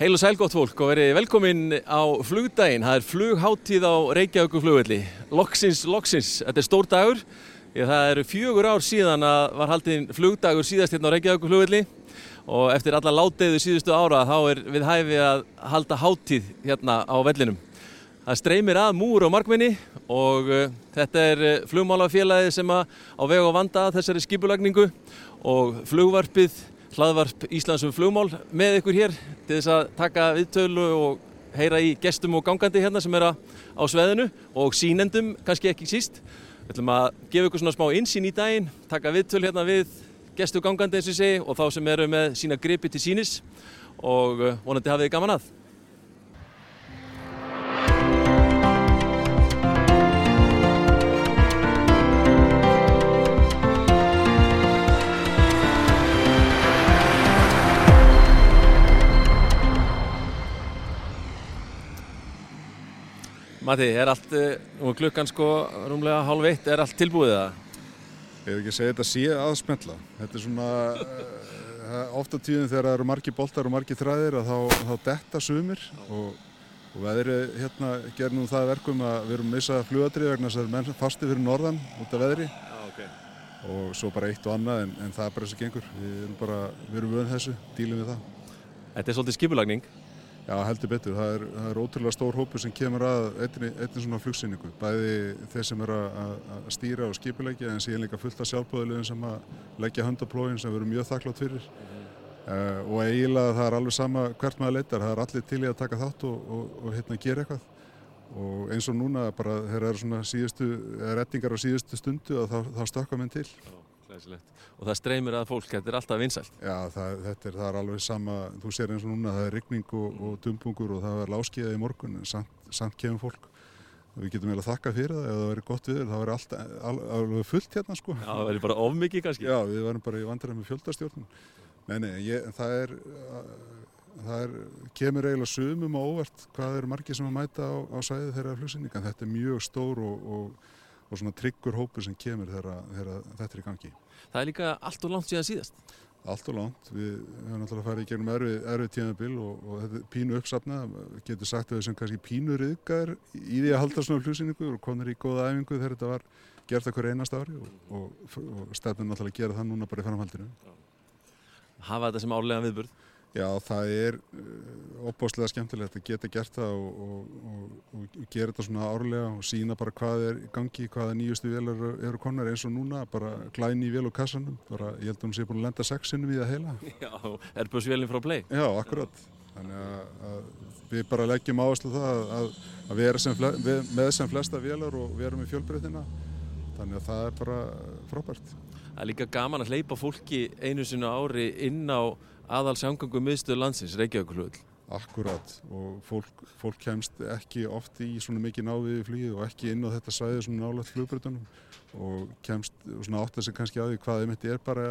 Heil og sæl gott fólk og verið velkomin á flugdægin. Það er flugháttíð á Reykjavíku flugvelli. Loksins, loksins. Þetta er stór dagur. Það eru fjögur ár síðan að var haldinn flugdagur síðast hérna á Reykjavíku flugvelli og eftir alla láteiðu síðustu ára þá er við hæfi að halda háttíð hérna á vellinum. Það streymir að múur og markminni og uh, þetta er uh, flugmálafélagið sem á veg og vanda þessari skipulagningu og flugvarpið hlaðvarp Íslandsum flugmál með ykkur hér til þess að taka viðtölu og heyra í gestum og gangandi hérna sem er á sveðinu og sínendum kannski ekki síst. Við ætlum að gefa ykkur svona smá insýn í daginn, taka viðtölu hérna við gestu gangandi eins og segi og þá sem eru með sína gripi til sínis og uh, vonandi hafið þið gaman að. Matti, er allt, nú er klukkan sko rúmlega hálf eitt, er allt tilbúið það? Ég hef ekki segið þetta sé aðsmella. Þetta er svona, uh, ofta tíðin þegar það eru margi boltar og margi þræðir að þá, þá detta sumir og, og veðri hérna ger nú það verkum að við erum missað flugadrið vegna þess að menn fasti fyrir norðan út af veðri Já, ok. og svo bara eitt og annað en, en það er bara þess að gengur. Við erum bara, við erum vöðin þessu, dílum við það. Þetta er svolítið skipulagning. Já, heldur betur. Það er, það er ótrúlega stór hópu sem kemur að einni, einni svona flugsýningu. Bæði þeir sem eru að, að stýra og skipulegja en síðan líka fullt af sjálfbóðilegum sem að leggja höndaprófin sem við erum mjög þakklátt fyrir. Uh, og eiginlega það er alveg sama hvert maður leitar. Það er allir til í að taka þátt og, og, og hérna gera eitthvað. Og eins og núna bara þegar það eru svona síðustu, rettingar á síðustu stundu þá, þá stökka minn til. Glæsilegt. Og það streymir að fólk, þetta er alltaf vinsælt. Já, það, þetta er, það er alveg sama, þú sér eins og núna, það er rigning og, og dumbungur og það er láskiða í morgun, en samt, samt kemur fólk. Við getum eiginlega þakka fyrir það, ef það verður gott við, það verður alltaf al, alveg fullt hérna sko. Já, það verður bara ofmikið kannski. Já, við verðum bara í vandræð með fjöldastjórnum. Nei, nei, ég, það er, það er, kemur eiginlega sumum á óvart hvað eru margir sem að mæta á, á sæði þeirra flugsinninga. Þetta er mjög stór og, og, og svona tryggur hópur sem kemur þegar, þetta er í gangi. Það er líka allt og langt síðan síðast. Allt og langt. Við höfum náttúrulega farið í gegnum erfið, erfið tímabil og, og þetta er pínu uppsafna. Getur sagt að sem kannski pínu riðgar í því að halda svona flugsinningu og konur í góða æfingu þegar þetta var gert okkur einast ári og, og, og stefnum náttúrulega að gera það núna bara í framhaldinu. Hafa þetta sem álega viðburð? Já, það er uh, opbáslega skemmtilegt að geta gert það og, og, og, og gera þetta svona árlega og sína bara hvað er gangi, hvaða nýjustu vélar eru, eru konar eins og núna, bara glæni í vél og kassanum, bara ég held að hún sé búin að lenda sexinum í það heila. Já, erbjörnsvélinn frá Play. Já, akkurat. Þannig að, að við bara leggjum áherslu það að, að við erum sem fle, við, með sem flesta vélar og við erum í fjölbreytina, þannig að það er bara frábært. Það er líka gaman að hleypa fólki einu sinu ári inn á aðal samgangum miðstöðu landsins, Reykjavík Akkurat og fólk, fólk kemst ekki oft í svona mikið náviði flýð og ekki inn á þetta sæði svona nálægt flugbröðunum og kemst svona átt að segja kannski að því hvað einmitt er bara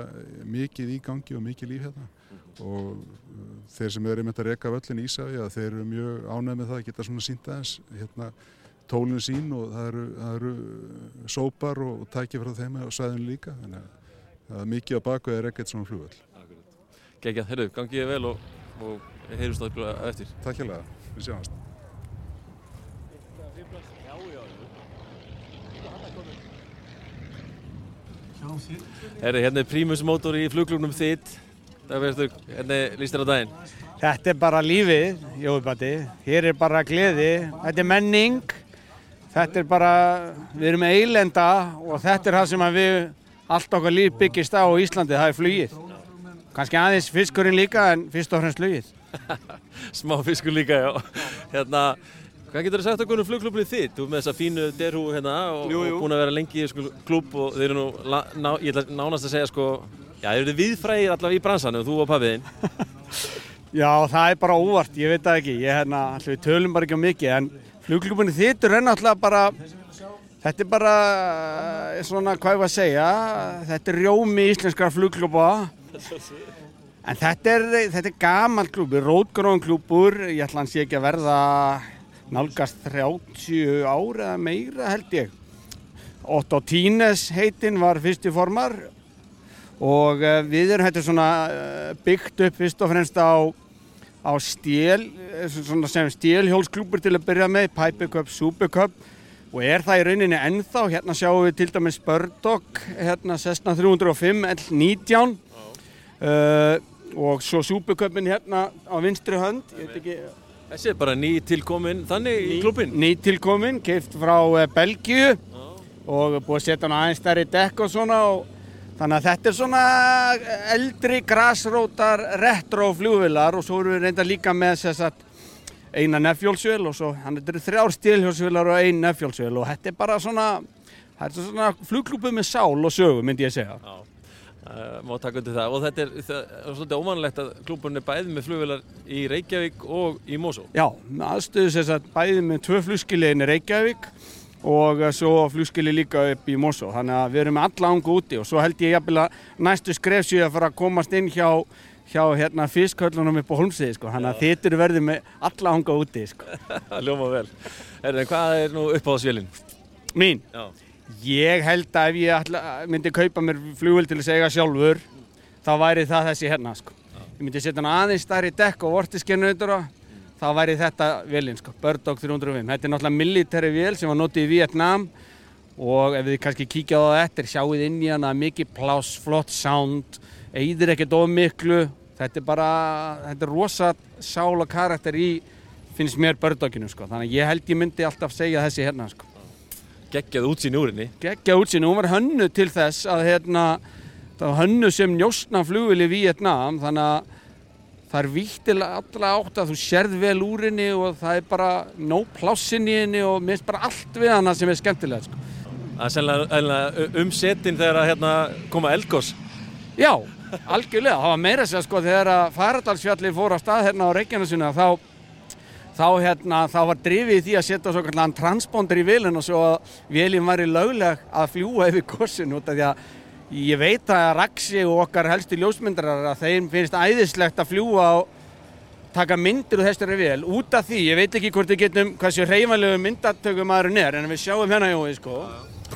mikið í gangi og mikið líf hérna. Og uh, þeir sem eru einmitt að reyka völlin í Ísæði að þeir eru mjög ánægð með það að geta svona sínt aðeins hérna tólinu sín og það eru, það eru sópar og, og tækja frá þeim og sæðinu líka. Þannig að er mikið á baku eða reyka eitt svona flugvöll Gekkjað, heyrðu, gangið ég vel og, og heyrjumst það ykkur eftir. Takk hjá það, við sjáumst. Herri, hérna er prímus mótor í flugklubnum þitt. Það verður, hérna líst þér á daginn. Þetta er bara lífið, Jóðbati. Hér er bara gleði. Þetta er menning. Þetta er bara, við erum eilenda og þetta er það sem við, allt okkar líf byggist á Íslandi, það er flugið. Kanski aðeins fiskurinn líka en fyrst og fremst flugið. Smá fiskur líka, já. Hérna, hvað getur þið sagt okkur um flugklubni þitt? Þú er með þessa fínu derhú hérna og, Jú, jú. og búin að vera lengi í sko, klub og þeir eru nú, la, ná, ég ætla nánast að segja sko, já þeir eru viðfræðir allavega í bransanum, þú og pappiðinn. Já, það er bara óvart, ég veit það ekki. Ég, hérna, allir, við tölum bara ekki um mikið en flugklubunni þittur er náttúrulega bara, þetta er bara, svona, hvað ég var að segja, þetta er rjómi íslenskra flugkluba. En þetta er, þetta er gamal klúbur, rótgróðan klúbur, ég ætla hans ekki að verða nálgast 30 ár eða meira held ég. Otto Tínes heitinn var fyrsti formar og uh, við erum þetta svona uh, byggt upp fyrst og fremst á á stél, eh, svona sem stélhjólsklúpur til að byrja með, Piper Cup, Super Cup. Og er það í rauninni ennþá, hérna sjáum við til dæmis Birdog, hérna Cessna 305 L19 uh, og svo Super Cupin hérna á vinstri hönd, ekki, Þessi er bara ný tilkomin þannig í klubin. nýtilkomin, keift frá uh, Belgíu og búið að setja hann aðeins stærri dekk og svona og þannig að þetta er svona eldri grasrótar retro flugvilar og svo erum við reynda líka með að eina nefjólsvél og svo hann eru þrjár stílhjólsvélar og ein nefjólsvél og þetta er bara svona er svona flugklúpu með sál og sögu myndi ég segja. Já, uh, má taka undir það og þetta er, það er svolítið óvanlegt að klúburinn er bæði með flugvilar í Reykjavík og í Mosó. Já, aðstöðu þess að bæði með tvö flugskiliðin í Reykjavík og eh, svo flugskili líka upp í Mosó. Þannig að við erum alla ángu úti og svo held ég jafnvel að næstu skref séu að fara að komast inn hjá, hjá hérna, fiskhöllunum upp á Holmsiði. Sko. Þannig að þið eru verðið með alla ángu úti. Sko. Ljóma vel. Herri, hvað er nú uppáðsvélinn? Mín, Já. Ég held að ef ég ætla, myndi kaupa mér flugvel til að segja sjálfur, þá væri það þessi hérna. Sko. Ég myndi setja hann aðeins stærri dekk og vortiskennuður og þá væri þetta velinn, sko, Birdog 305. Þetta er náttúrulega military vél sem var notið í Vietnam og ef þið kannski kíkja á það eftir, sjáuð inn í hana mikið pláss, flott sound, eigðir ekkert of miklu. Þetta er bara, þetta er rosa sál og karakter í, finnst mér Birdoginu, sko. Þannig að ég held ég myndi alltaf segja þessi hérna, sko. Geggjað útsýn í úrinni. Gekkja útsýn, hún var hönnu til þess að hérna, það var hönnu sem njóstna flugvili í Vietnam, þannig að það er vítt til alla átt að þú sérð vel úr henni og það er bara nóg plássin í henni og minnst bara allt við hana sem er skemmtilegt sko. Það er sennilega um setin þegar að hérna, koma eldgós. Já, algjörlega, það var meira segja sko þegar að Færadalsfjalli fór á stað hérna á Reykjanesuna þá þá, hérna, þá var drifið í því að setja svo kallan transponder í vilin og svo að vilin var í lögleg að fljúa yfir korsin út af því að ég veit að Raksi og okkar helstu ljósmyndarar að þeim finnst æðislegt að fljúa og taka myndir úr þessari vel út af því, ég veit ekki hvort við getum hversu hreyfanlegu myndatökum maðurinn er en við sjáum hérna Jói sko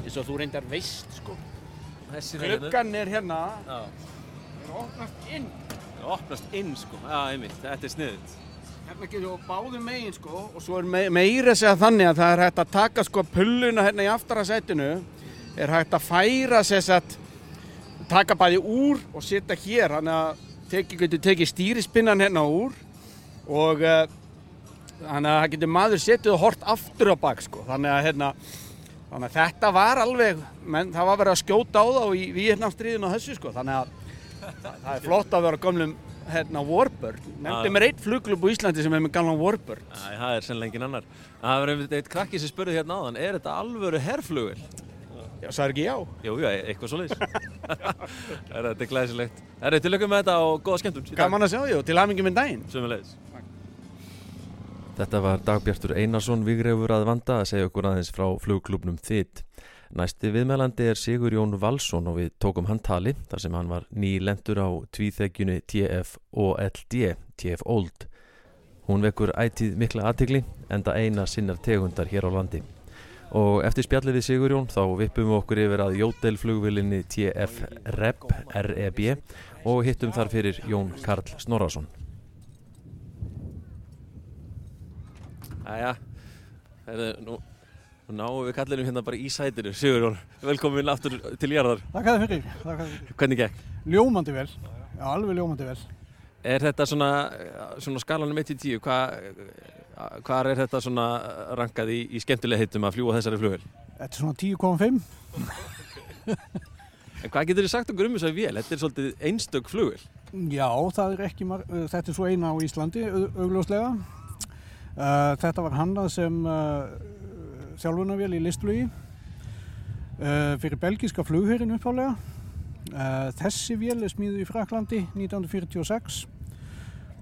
eins og þú reyndar veist sko klukkan er hérna Já. er opnast inn Það opnast inn sko. Já, einmitt. Þetta er sniðut. Hérna getur þú báðum megin sko. Og svo er me meira að segja þannig að það er hægt að taka sko pulluna hérna í aftara sætinu. Er hægt að færa sér satt taka bæði úr og setja hér. Þannig að teki, getur tekið stýrispinnan hérna úr og uh, þannig að það getur maður setið og hort aftur á bak sko. Þannig að hérna þannig að þetta var alveg menn, það var verið að skjóta á þá í Víetnamstríðinu og þessu sko. Þannig að það er flott að vera gömlum hérna Warbird nefndi Já. mér eitt flugklub á Íslandi sem er með gamlan Warbird Æ, það er sennilega engin annar. Það var einmitt eitt krakki sem spurði hérna áðan, er þetta alvöru herflugul? já, sagði ekki já Jú, jú, eitthvað svo leiðis. þetta er glæsilegt. Það er til lökum með þetta og góða skemmtun. gaman að sjá því og til hamingi með daginn Sömulegis. Þetta var Dagbjartur Einarsson Vigreifur að vanda að segja okkur aðeins frá flugklubnum þitt. Næsti viðmælandi er Sigur Jón Valsson og við tókum hann tali þar sem hann var nýlendur á tvíþekjunni TF OLD, TF Old. Hún vekur ætið mikla aðtigli enda eina sinnar tegundar hér á landi. Og eftir spjallið við Sigur Jón þá vippum við okkur yfir að jótelflugvilinni TF REB, REB og hittum þar fyrir Jón Karl Snorrason. Æja, Heyrðu, nú, nú náum við kallinum hérna bara í sætinu. Sigurjón, velkomin aftur til Jarðar. Þakka þér fyrir, þakka þér fyrir. Hvernig gekk? Ljómandi vel, já alveg ljómandi vel. Er þetta svona, svona skalanum 1-10, hvað er þetta svona rankað í, í skemmtilega hittum að fljúa þessari flugvel? Þetta er svona 10,5. En hvað getur þið sagt okkur um þess að vél? Þetta er svolítið einstök flugvel. Já, er ekki, uh, þetta er svo eina á Íslandi, au- augljóslega. Uh, þetta var handað sem uh, þjálfunarvél í listflugi uh, fyrir belgiska flugherrin upphálega. Uh, þessi vél er smíðuð í Fraklandi 1946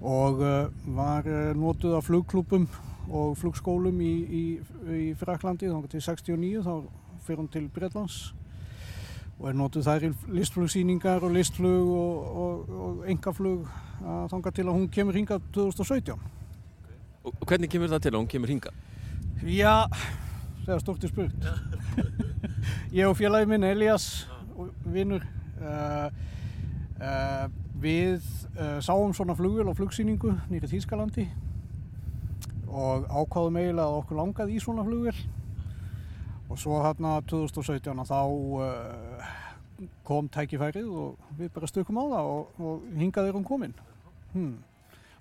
og uh, var notuð af flugklúpum og flugskólum í, í, í Fraklandi þá til 69 þá fyrir hún til Bretlands og er notuð þær í listflugsýningar og listflug og, og, og engaflug þanga til að hún kemur hingað 2017. Og og hvernig kemur það til að hún kemur hinga? Já, það er stórt í spurt. Ég og félagi minn Elias, og vinnur, uh, uh, við uh, sáum svona flugvél og flugsýningu nýri Þýskalandi og ákváðum eiginlega að okkur langaði í svona flugvél og svo hérna 2017 að þá uh, kom tækifærið og við bara stökum á það og, og hingaði erum komin. Hmm.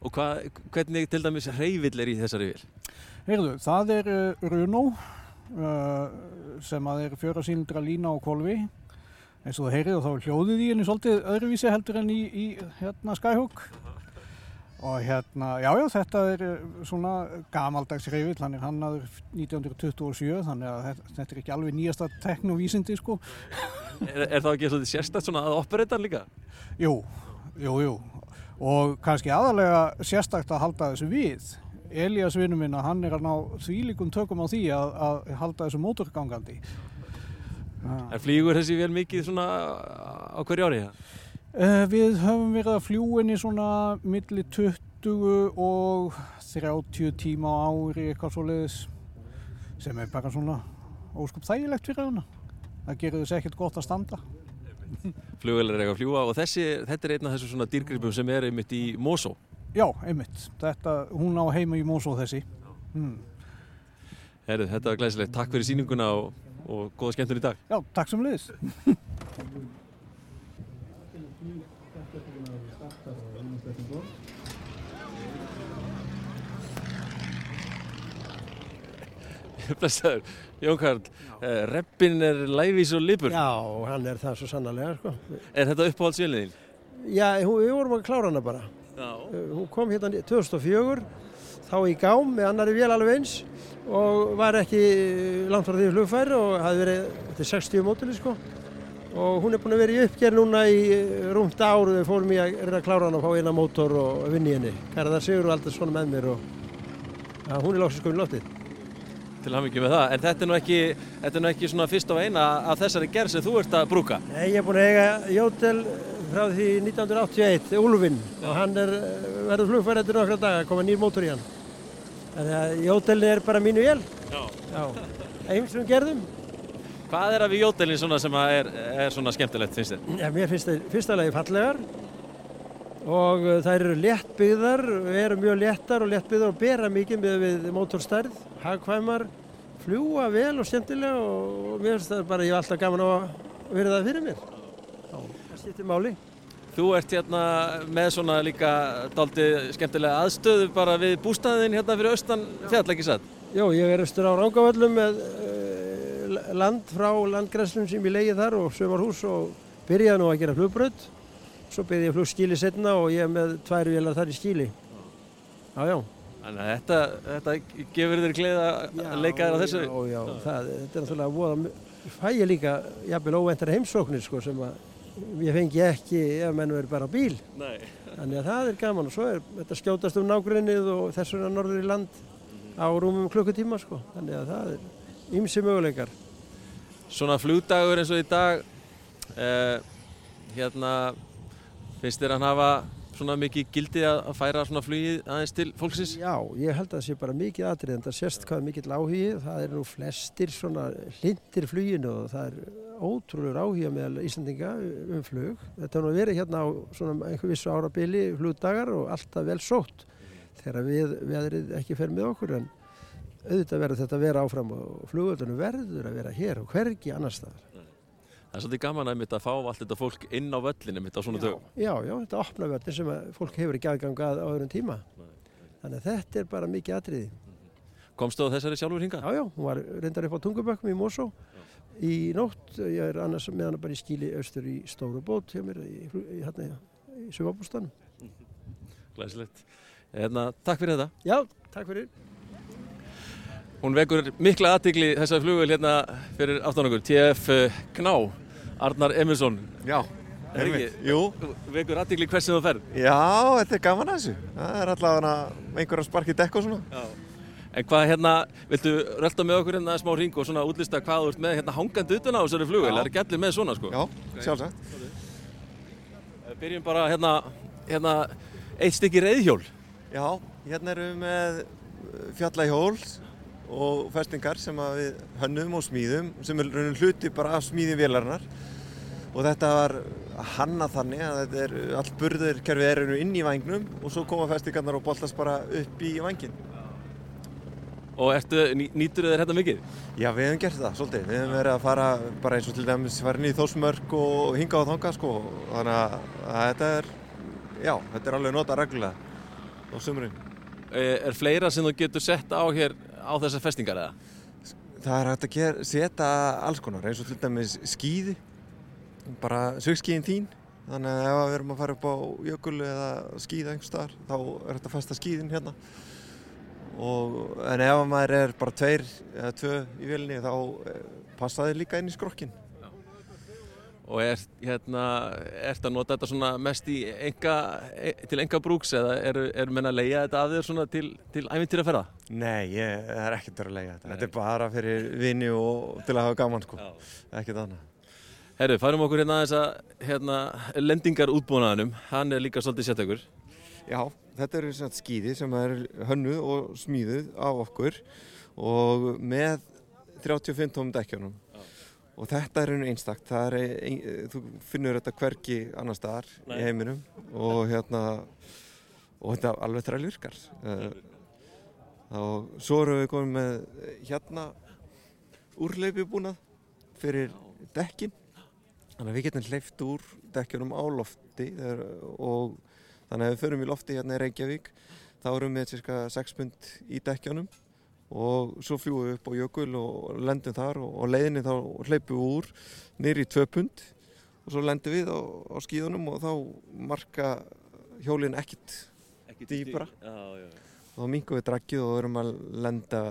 Og hva, hvernig til dæmis hreyvill er í þessari vil? Heyrðu, það er uh, Runo uh, sem að er fjöra sílindra lína og kolvi eins og það heyrið og þá er hljóðið í henni svolítið öðruvísi heldur en í, í hérna Skyhook. Og hérna, já já þetta er uh, svona gamaldags hreyfill, hann er hannaður 1927 þannig að þetta, er ekki alveg nýjasta teknovísindi sko. Er, er það ekki sérstætt svona að operetta líka? Jú, jú, jú. Og kannski aðalega sérstakt að halda þessu við Elias vinnu minna, hann er að ná þvílikum tökum á því að, að halda þessu mótorgangandi. En flýgur þessi vel mikið svona á hverju ári? Uh, við höfum verið að fljúinni svona milli 20 og 30 tíma á ári eitthvað svo leiðis sem er bara svona óskup þægilegt fyrir hana. Það gerir þess ekkert gott að standa. Flugvelar er eitthvað að fljúa og þessi, þetta er einn af þessu svona dýrgripum sem er einmitt í Mosó Já, einmitt, þetta, hún á heima í Mosó þessi hmm. Herru, þetta var glæsilegt, takk fyrir síninguna og, og góða skemmtun í dag Já, takk sem leiðis Blessaður, Jón Karl, uh, reppin er læfís og lipur. Já, hann er það svo sannarlega, sko. Er þetta uppáhaldsvéliðin? Já, hún, við vorum að klára hana bara. Uh, Hún kom hérna 2004, þá í gám með annari vél alveg eins og var ekki langt frá því flugfæri og hafði verið til 60 mótili, sko. Og hún er búin að vera í uppgerð núna í uh, rúmt áru, við fórum í að reyna að klára hana og fá eina mótor og vinni henni. Garðar Sigur aldrei svona með mér og ja, hún er lóksins komin loftið. Til hann með það, en þetta er nú ekki, þetta er nú ekki svona fyrst og eina af þessari gerð sem þú ert að brúka. Nei, ég er búin að eiga Jótel frá því 1981, Úlfinn, og hann er, verður flugfæri eftir nokkra daga, koma nýr mótor í hann. Þannig að Jótelin er bara mínu vél. Já. Já. Eimsum gerðum. Hvað er að við jótelin svona sem er, er svona skemmtilegt, finnst þér? Já, mér finnst það fyrsta lagi fallegar og uh, þær eru léttbyggðar, eru mjög léttar og léttbyggðar og bera mikið með við mótorstærð, hagkvæmar, fljúa vel og skemmtilega og mér finnst það bara, ég hef alltaf gaman á að vera það fyrir mér. Já, skiptir máli. Þú ert hérna með svona líka daldi skemmtilega aðstöðu bara við bústæðin hérna fyrir austan fjall, ekki satt? Jó, ég er austur á Rángavöllum með uh, land frá landgræslum sem ég leiði þar og sömarhús og byrjaði nú að gera flugbröð. Svo byrjaði ég flugskíli setna og ég er með tvær vélar þar í skíli. Já, já. Þannig að þetta, þetta gefur þér gleð að leika þér á þessu? Já, já, það, þetta er náttúrulega voða, fæ ég líka jafnvel óventar heimsóknir sko sem að ég fengi ekki ef menn verið bara á bíl. Nei. Þannig að það er gaman og svo er þetta skjótast um nágrunnið og þess vegna norður í land á rúmum klukkutíma sko. Þannig að það er ymsi möguleikar. Svona flugdagur eins og í dag, eh, hérna, finnst þér hann hafa svona mikið gildi að færa svona flugið aðeins til fólksins? Já, ég held að það sé bara mikið atrið en það sést hvað mikill áhugi. Það er nú flestir svona hlindir fluginu og það er ótrúlega áhuga meðal Íslandinga um flug. Þetta er nú verið hérna á svona einhver vissu árabili flugdagar og alltaf vel sótt þegar við veðrið ekki fer með okkur en auðvitað verður þetta að vera áfram og flugvöldunum verður að vera hér og hvergi annar staðar. Það er svolítið gaman að að fá allt þetta fólk inn á völlinu mitt á svona dögum. Já, já, þetta opna völdin sem fólk hefur ekki aðgang að á öðrum tíma. Þannig að þetta er bara mikið atriði. Komstu á þessari sjálfur hingað? Já, já, hún var reyndar upp á Tungubökkum í Mosó í nótt. Ég er annars með hana bara í skíli austur í Stóru bót hjá mér í, í, hérna, í Sumabústanum. Glæsilegt. Hérna, takk fyrir þetta. Já, takk fyrir. Hún vekur mikla aðtikli þessar flugvel hérna fyrir aftan okkur. TF eh, Gná, Arnar Emilsson. Já, Er ekki? Jú, Vekur aðtikli hvers sem þú ferð. já, þetta er gaman að þessu. Það er allavega einhverjum sparki dekk og svona. Já. En hvað hérna, viltu rölda með okkur hérna smá ring og svona útlista hvað þú ert með hérna hangandi utan á þessari flugvel? Það er allir með svona sko. Já, sjálfsagt. Eh, Byrjum bara hérna, hérna eitt stykki reyðhjól. Já, hérna erum við með fjallahjól og festingar sem við hönnum og smíðum sem er raunin hluti bara af smíði vélarinnar og þetta var hanna þannig að þetta er allt burðurkerfið er einu inn í vangnum og svo koma festingarnar og boltast bara upp í vangin. Og ertu, ný, nýtur þér þetta mikið? Já, við hefum gert það svolítið. Við hefum verið að fara bara eins og til dæmis í þósmörk og hinga á þanga sko. Þannig að, þetta er, já, þetta er alveg nota reglulega á sumurinn. Er, er fleira sem þú getur sett á hér á þessar festingar eða? Það er hægt að ger, setja alls konar eins og til dæmis skýði, bara sögskíðin þín. Þannig að ef við erum að fara upp á jökul eða skýða einhver staðar þá er þetta að festa skýðin hérna. Og, en ef maður er bara tveir eða tvö í vilni þá eh, passa þið líka inn í skrokkin. Og er, hérna, ert að nota þetta mest enga, e, til enga brúks eða eru er menna að leia þetta af þér til, til æfintýra ferða? Nei, ég er ekkert að lega þetta. Þetta er bara fyrir vini og til að hafa gaman sko. Ekkert annað. Herru, færum okkur hérna aðeins að hérna, lendingar útbúnaðanum, hann er líka svolítið sértökur. Já, þetta eru svona skýði sem er hönnuð og smíðuð af okkur og með 35 tómum dekkjónum. Og þetta er einu einstakt, er, ein, þú finnur þetta hverki annar staðar Nei. í heiminum og hérna, og þetta alveg þræl virkar. Uh, og svo erum við komin með hérna úrleipi búnað fyrir dekkin. Þannig að við getum hleyft úr dekkjunum á lofti þegar, og þannig að við förum í lofti hérna í Reykjavík þá erum við cirka 6 pund í dekkjunum og svo fljúum við upp á jökul og lendum þar og, og leiðinni þá hleypum við úr nýri í 2 pund og svo lendum við á, á skíðunum og þá marka hjólinn ekkit dýpra Já, já. og þá mingum við draggið og erum að lenda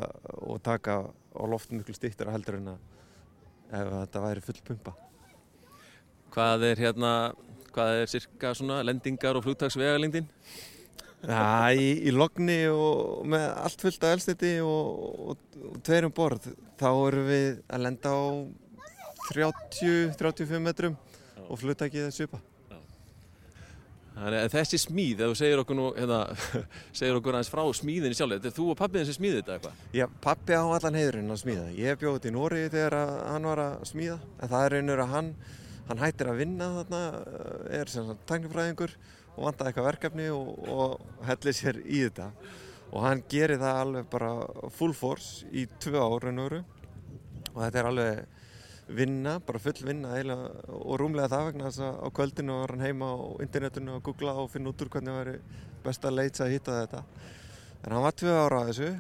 og taka á loft miklu stýttir heldur en að ef þetta væri full pumpa. Hvað er hérna, hvað er cirka svona lendingar og flugtagsvegalengdin? Já, í, í logni og með allt fullt af elstiti og, og, og tveirum borð þá erum við að lenda á 30-35 metrum og flugtækið er svipa. Þannig að þessi smíð, ef þú segir okkur nú, hérna, segir okkur aðeins frá smíðinni sjálf, þetta er þú og pappiðin sem smíði þetta eitthvað? Já, pappi á allan heiðurinn að smíða. Ég bjóði til Nóri þegar hann var að smíða en það er einur að hann, hann hættir að vinna þarna, er sem sagt tæknifræðingur og vantaði eitthvað verkefni og, og hellir sér í þetta. Og hann gerir það alveg bara full force í tvö ár en öru og þetta er alveg vinna, bara full vinna og rúmlega það vegna þess að á kvöldinu var hann heima á internetinu og googla og finna út úr hvernig væri besta leits að hitta þetta. En hann var tvö ára að þessu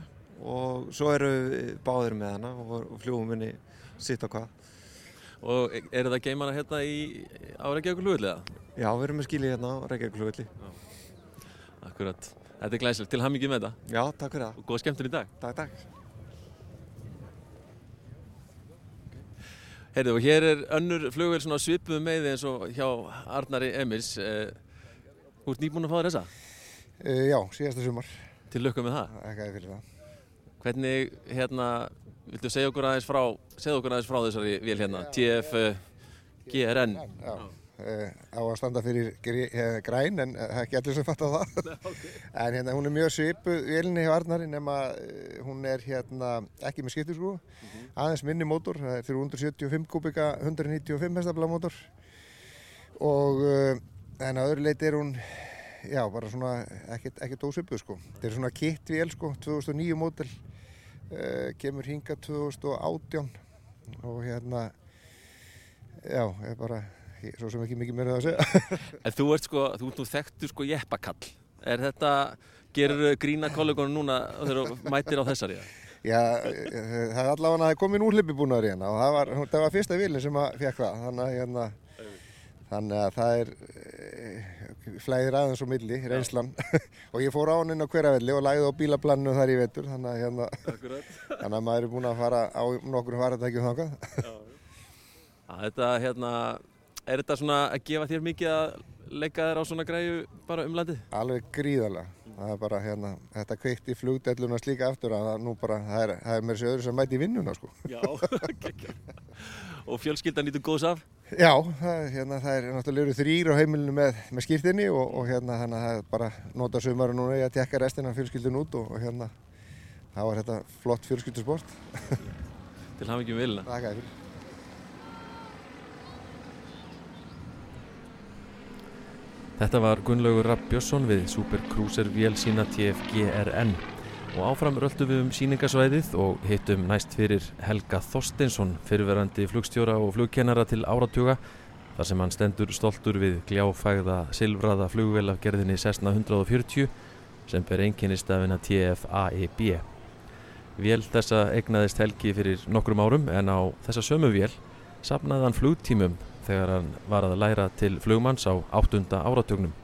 og svo eru við báðir með hana og fljúum henni sitt á hvað Og er þetta geimana hérna í árækja okkur flugullega? Já, við erum með skilið hérna á Reykjavík flugvelli Akkurat. Þetta er glæsilegt. Til hamingi með þetta Já, takk fyrir það. og góða skemmtun í dag. Takk, takk. Heyrðu, og hér er önnur flugvél svona svipuð með eins og hjá Arnari Emils. Eh, Þú ert nýbúin að fá þér þessa? Uh, já, síðasta sumar. Til lukka með það. Ekki að fyrir það. Hvernig, hérna, viltu segja okkur aðeins frá, segja okkur aðeins frá þessari vél hérna, TF eh, GRN. Já, uh, á að standa fyrir uh, græn en uh, ekki allir sem fatta það. En hérna, hún er mjög svipuð vélinni hjá Arnari nema hún er hérna ekki með skiptisgrú. Aðeins minni mótor, það er 375 kubika, 195 hestafla mótor. Og en að öðru leiti er hún, já, bara svona ekkert, ósvipuð sko. Þetta er svona kitt vél sko, 2009 mótel. Uh, kemur hinga 2018 og hérna já, er bara ég- svo sem ekki mikið það að segja En þú ert sko, þú ert nú þekktur sko jeppakall. Er þetta, gerur grína kollegunum núna þegar þú mætir á þessari? já, eh, það er allavega að það er komin úrlippi búnaður í hérna og það var, það var fyrsta vilin sem að fekk það þannig að hérna þannig að það er e, flæðir aðeins og milli, reynslan. Og ég fór á hann inn á hveravelli og lagði á bílaplannu þar í vetur þannig að hérna þannig að maður er búin að fara á nokkur faratækjum þangað. Að þetta, hérna, er þetta svona að gefa þér mikið að leika þér á svona græju bara um landið? alveg gríðarlega. Það er bara hérna, þetta kveikt í flugdelluna slíka aftur að nú bara, það er, það er mér sér öðru sem mæti í vinnuna sko. Já, og fjölskyldan nýtur góðs af? Já, það, er, hérna, það er náttúrulega eru þrýr á heimilinu með, með skýrtinni og, og hérna þannig að það er bara nota sumaru núna í að tekka restina af fjölskyldun út og, og hérna þá er þetta flott fjölskyldusport. Til hafa ekki um vilina. Þakka þér fyrir. Þetta var Gunnlaugur Rapp Björnsson við Super Cruiser vél sína TFGRN og áfram röldu við um síningasvæðið og hittum næst fyrir Helga Þorsteinsson, fyrirverandi flugstjóra og flugkennara til áratuga þar sem hann stendur stoltur við gljáfægða silfraða flugvel af gerðinni Cessna 140 sem ber einnkynistafina TFAEB. Vél þessa egnaðist Helgi fyrir nokkrum árum en á þessa sömu vél sapnaði hann flugtímum þegar hann var að læra til flugmanns á áttunda áratögnum.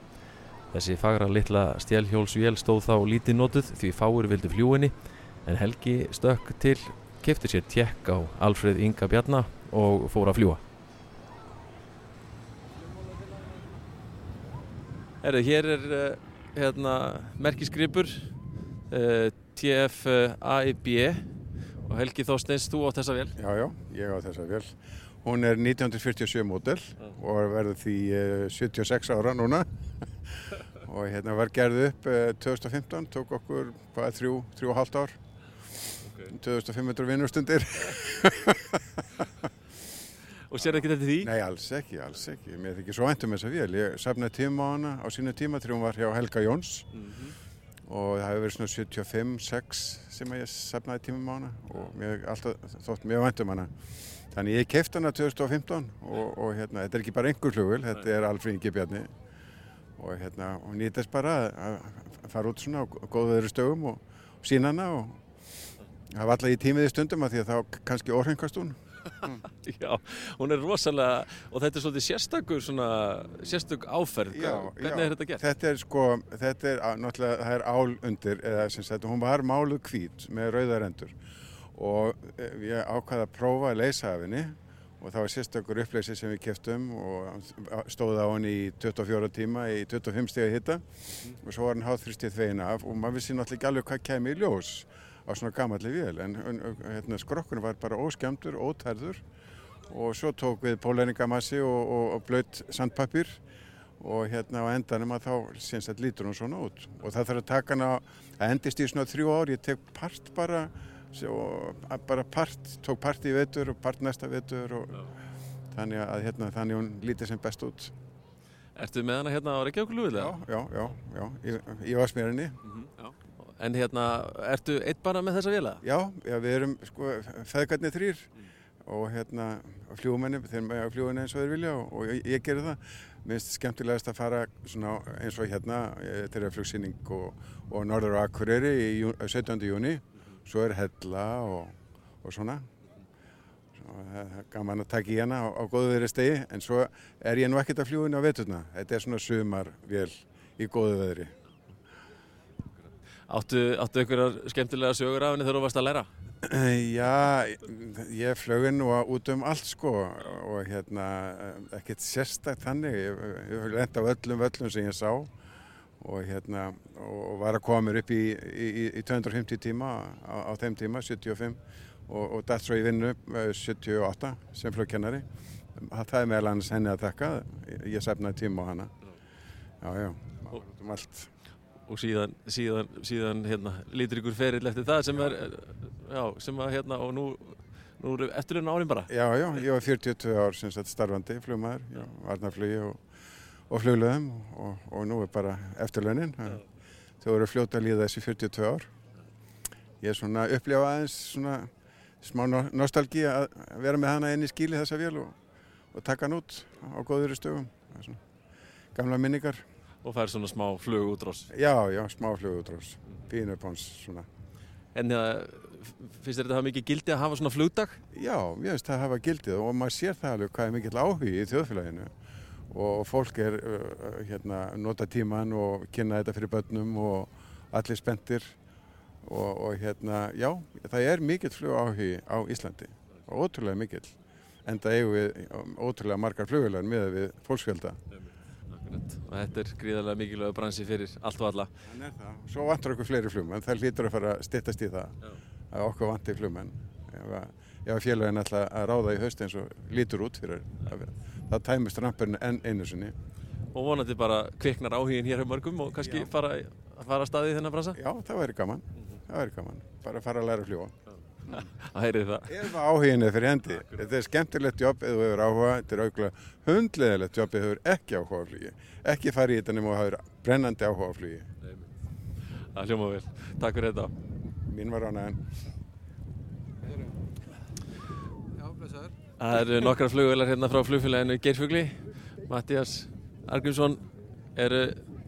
Þessi fagra litla stjælhjólsvél stóð þá lítið notuð því fáur vildi fljúinni en Helgi stökk til, kefti sér tjekk á Alfred Inga Bjarnar og fór að fljúa. Erðu, hér er uh, hérna, merkisgripur uh, TFAIB og Helgi Þorsteins, þú átt þessa vel? Já, já, ég á þessa vel. Hún er 1947 mótel og verður því uh, 76 ára núna og hérna var gerð upp 2015, tók okkur hvað, þrjú, þrjú og halvt ár, okay. 2500 vinnustundir. Og sér ekki þetta því? Nei, alls ekki, alls ekki. Mér þykir svo væntum þess að vél. Ég safnaði tíma á hana á sínu tíma þegar hún var hjá Helga Jóns mm -hmm. og það hefur verið svona 75-6 sem ég safnaði tíma á hana og mér alltaf þótt mjög væntum hana. Þannig ég keift hana 2015 og, og hérna, þetta er ekki bara einhver flugvel, þetta er Alfred Ingi Bjarni og hérna, hún nýtast bara að fara út svona á góðveðri stögum og, og sína hana og hafa alltaf í tímiði stundum að því að þá kannski orðhengast hún. Já, hún er rosalega og þetta er svolítið sérstakur svona, sérstök áferð já, hvernig já, er þetta gert? Þetta er sko, þetta er náttúrulega, það er ál undir eða sem sagt, hún var máluð hvít með rauðarendur og ég ákvaði að prófa að leysa af henni og það var sérstakur uppleysi sem við keftum og stóði á henni í 24 tíma í 25 steg að hitta mm. og svo var hann háþristið þvegin af og maður vissi náttúrulega ekki alveg hvað kemur í ljós á svona gamalli vél. En hérna, skrokkurinn var bara óskemdur, ótærður. Og svo tók við póleringamassi og, og, og blöyt sandpapir og hérna á endanum að þá syns að lítur hún svona út. Og það þarf að taka hana að endist í svona þrjú ár, ég tek part bara bara part, tók part í vetur og part næsta vetur og þannig að hérna, þannig hún lítið sem best út Ertu með hana hérna á Reykjavík-Lúðil? Já, já, já, já, í, í Vasmírinni mm -hmm, En hérna, ertu eitt bara með þessa vila? Já, já við erum sko feðgarnir þrýr mm. og hérna fljúmenni, þeir með fljúmenni eins og þeir vilja og, og ég, ég gerir það Mér finnst skemmtilegast að fara eins og hérna þeirra flugsýning og, og Norður og Akureyri í 17. júni svo er hella og, og svona. Og það er gaman að taka í hana á, á góðu veðri stegi en svo er ég nú ekkert að fljúinu á veturna. Þetta er svona sumarvél í góðu veðri Áttu, áttu einhverjar skemmtilega sögur af henni þegar þú varst að læra? Já, ég flög inn og út um allt sko. Og hérna ekkert sérstakt þannig. Ég, ég lenda á öllum völlum sem ég sá og hérna og var að koma mér upp í, í, í 250 tíma á, á þeim tíma, 75 og, og dætt svo í vinnu 78 sem flugkennari. Það er meðal hans henni að þakka ég sefnaði tíma á hana. Já já, um allt. Og síðan, síðan, síðan hérna, lítur ykkur ferill eftir það sem er já, sem að hérna og nú nú eru eftirlun árin bara. Já já, ég var 42 ár sem sagt starfandi flugmaður, varnarflugi og og fluglaðum og, og nú er bara eftirlaunin. Þau voru fljóta að líða þessi 42 ár. Ég er svona upplifa aðeins svona smá nostálgi að vera með hana inn í skíli þessa vél og, og taka hann út á góður stöfum. Gamla minningar. Og það er svona smá flugútrós. Já, já, smá flugútrós. Pínu upp hans svona. En finnst þetta að hafa mikið gildi að hafa svona flugdag? Já, ég finnst það að hafa gildið og maður sér það alveg hvað er mikill áhugi í þjóðfélaginu og fólk er hérna, nota tíman og kynna þetta fyrir börnum og allir spendir og, og hérna, já, það er mikill flug áhugi á Íslandi og ótrúlega mikill en það eigum við ótrúlega margar flugvelar með við fólksfjölda. Og þetta er gríðarlega mikilvæg bransi fyrir allt og alla. Svo vantur okkur fleiri flugmenn það hlýtur að fara að stittast í það já. að okkur vantir flugmenn. Ef félagin ætla að ráða í haust eins og lítur út fyrir að vera það tæmist rampurinn enn einu sinni. Og vonandi bara kviknar áhugin hér hjá mörgum og kannski fara, fara staðið í þennan bransa? Já, það væri gaman. Það væri gaman. Bara að fara að læra að það. Ef áhugin er fyrir hendi. Þetta er skemmtilegt jobb eða þú hefur áhuga. Þetta er auðvitað hundleðilegt jobb eða þú hefur ekki áhuga á flugi. Ekki fara í þetta nema þú hefur brennandi áhuga á flugi. Það hljóma vel. Takk fyrir þetta. Mín var ánægðan. Það eru nokkra flugvelar hérna frá flugfélaginu Geirfugli. Mattias Argrímsson, er,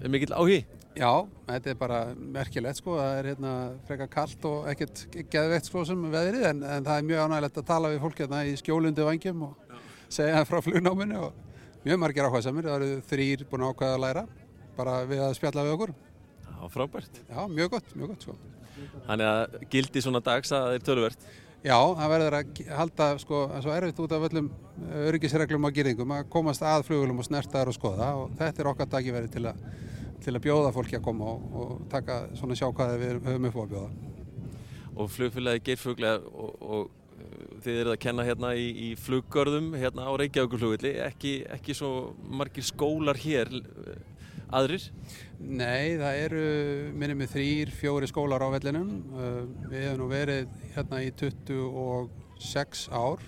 er mikill áhugi? Já, þetta er bara merkilegt sko, það er hérna frekar kallt og ekkert geðveikt sko sem veðrið en, en það er mjög ánægilegt að tala við fólk hérna í skjólundi vangjum og segja frá flugnáminu og mjög margir áhugaðsamir, það eru þrýr búin ákvæða að læra bara við að spjalla við okkur. Já, frábært. Já, mjög gott, mjög gott sko. Þannig að gildi svona dags að það er töluvert. Já, það verður að halda sko, svo erfitt út af öllum öryggisreglum og gýringum að komast að flugulum og snertaður og skoða og þetta er okkar dagiveri til til að bjóða fólki að koma og, og taka svona sjá hvað við höfum upp á að bjóða. Og flugfélagi Geirfugli og, og þið eruð að kenna hérna í, í fluggörðum hérna á Reykjavíkurflugvilli, ekki, ekki svo margir skólar hér aðrir? Nei, það eru minnum með þrýr, fjóri skólar á vellinum. Við hefum nú verið hérna í 26 ár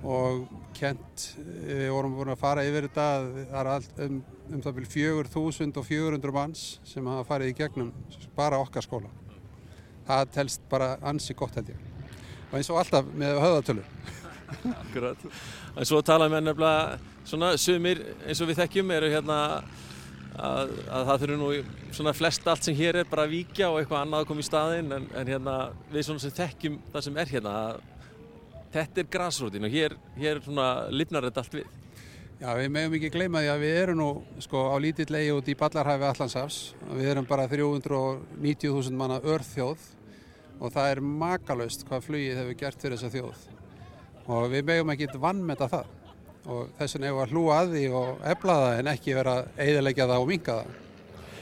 og kent, við vorum búin að fara yfir þetta, það er allt um, um það byrju 4400 manns sem hafa farið í gegnum bara okkar skóla. Það telst bara ansi gott held ég. Og eins og alltaf með höðatölur. Akkurat. En svo talaðum við nefnilega svona sumir eins og við þekkjum eru hérna að, að það þurfi nú svona flest allt sem hér er bara að víkja og eitthvað annað að koma í staðinn en, en hérna við svona sem þekkjum það sem er hérna þetta er græsrótin og hér, hér svona lifnar þetta allt við. Já, við meðum ekki gleyma því að við erum nú sko á lítill eigi út í Ballarhæfi Allandsafs. Við erum bara 390.000 manna örþjóð og það er makalöst hvað flugið hefur gert fyrir þessa þjóð. Og við meðum ekki vannmeta það og þess vegna hefur að hlúa að því og efla það en ekki vera að eiðilegja það og minga það.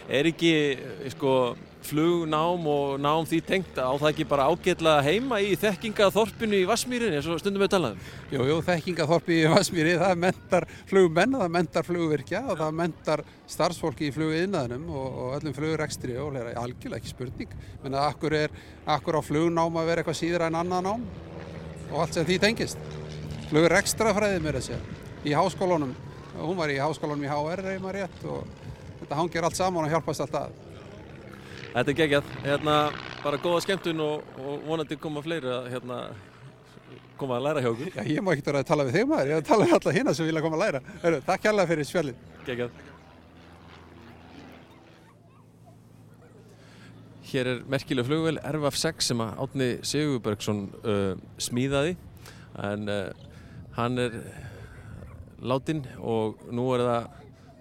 Er ekki sko flugnám og nám því tengt á það ekki bara ágætlega heima í þekkingaþorpinu í Vassmýrinni eins og stundum við talaðum? Jú, jú, þekkingaþorpi í Vassmýri, það mentar flugmenn, það mentar flugvirkja og það mentar starfsfólki í flugiðnaðinum og, og öllum flugrekstri og hlera, algjörlega ekki spurning. Menna, akkur er, akkur á flugnám að vera eitthvað síður en annan nám og allt sem því tengist. Flugrekstrafræði mér að segja, í háskólunum, hún var í háskólunum í HR reyma rétt og þetta hangir allt saman og hjálpast alltaf. Þetta er geggjað, hérna, bara góða skemmtun og, og vonandi koma fleiri að hérna, koma að læra hjá okkur. Já, ég má ekki vera að tala við þig maður, ég að tala við alla hérna sem vilja koma að læra. Heru, takk hérlega fyrir spjallin. Geggjað. Hér er merkileg flugvel RFF6 sem að Átni Sigurbergsson uh, smíðaði en uh, hann er látin og nú er það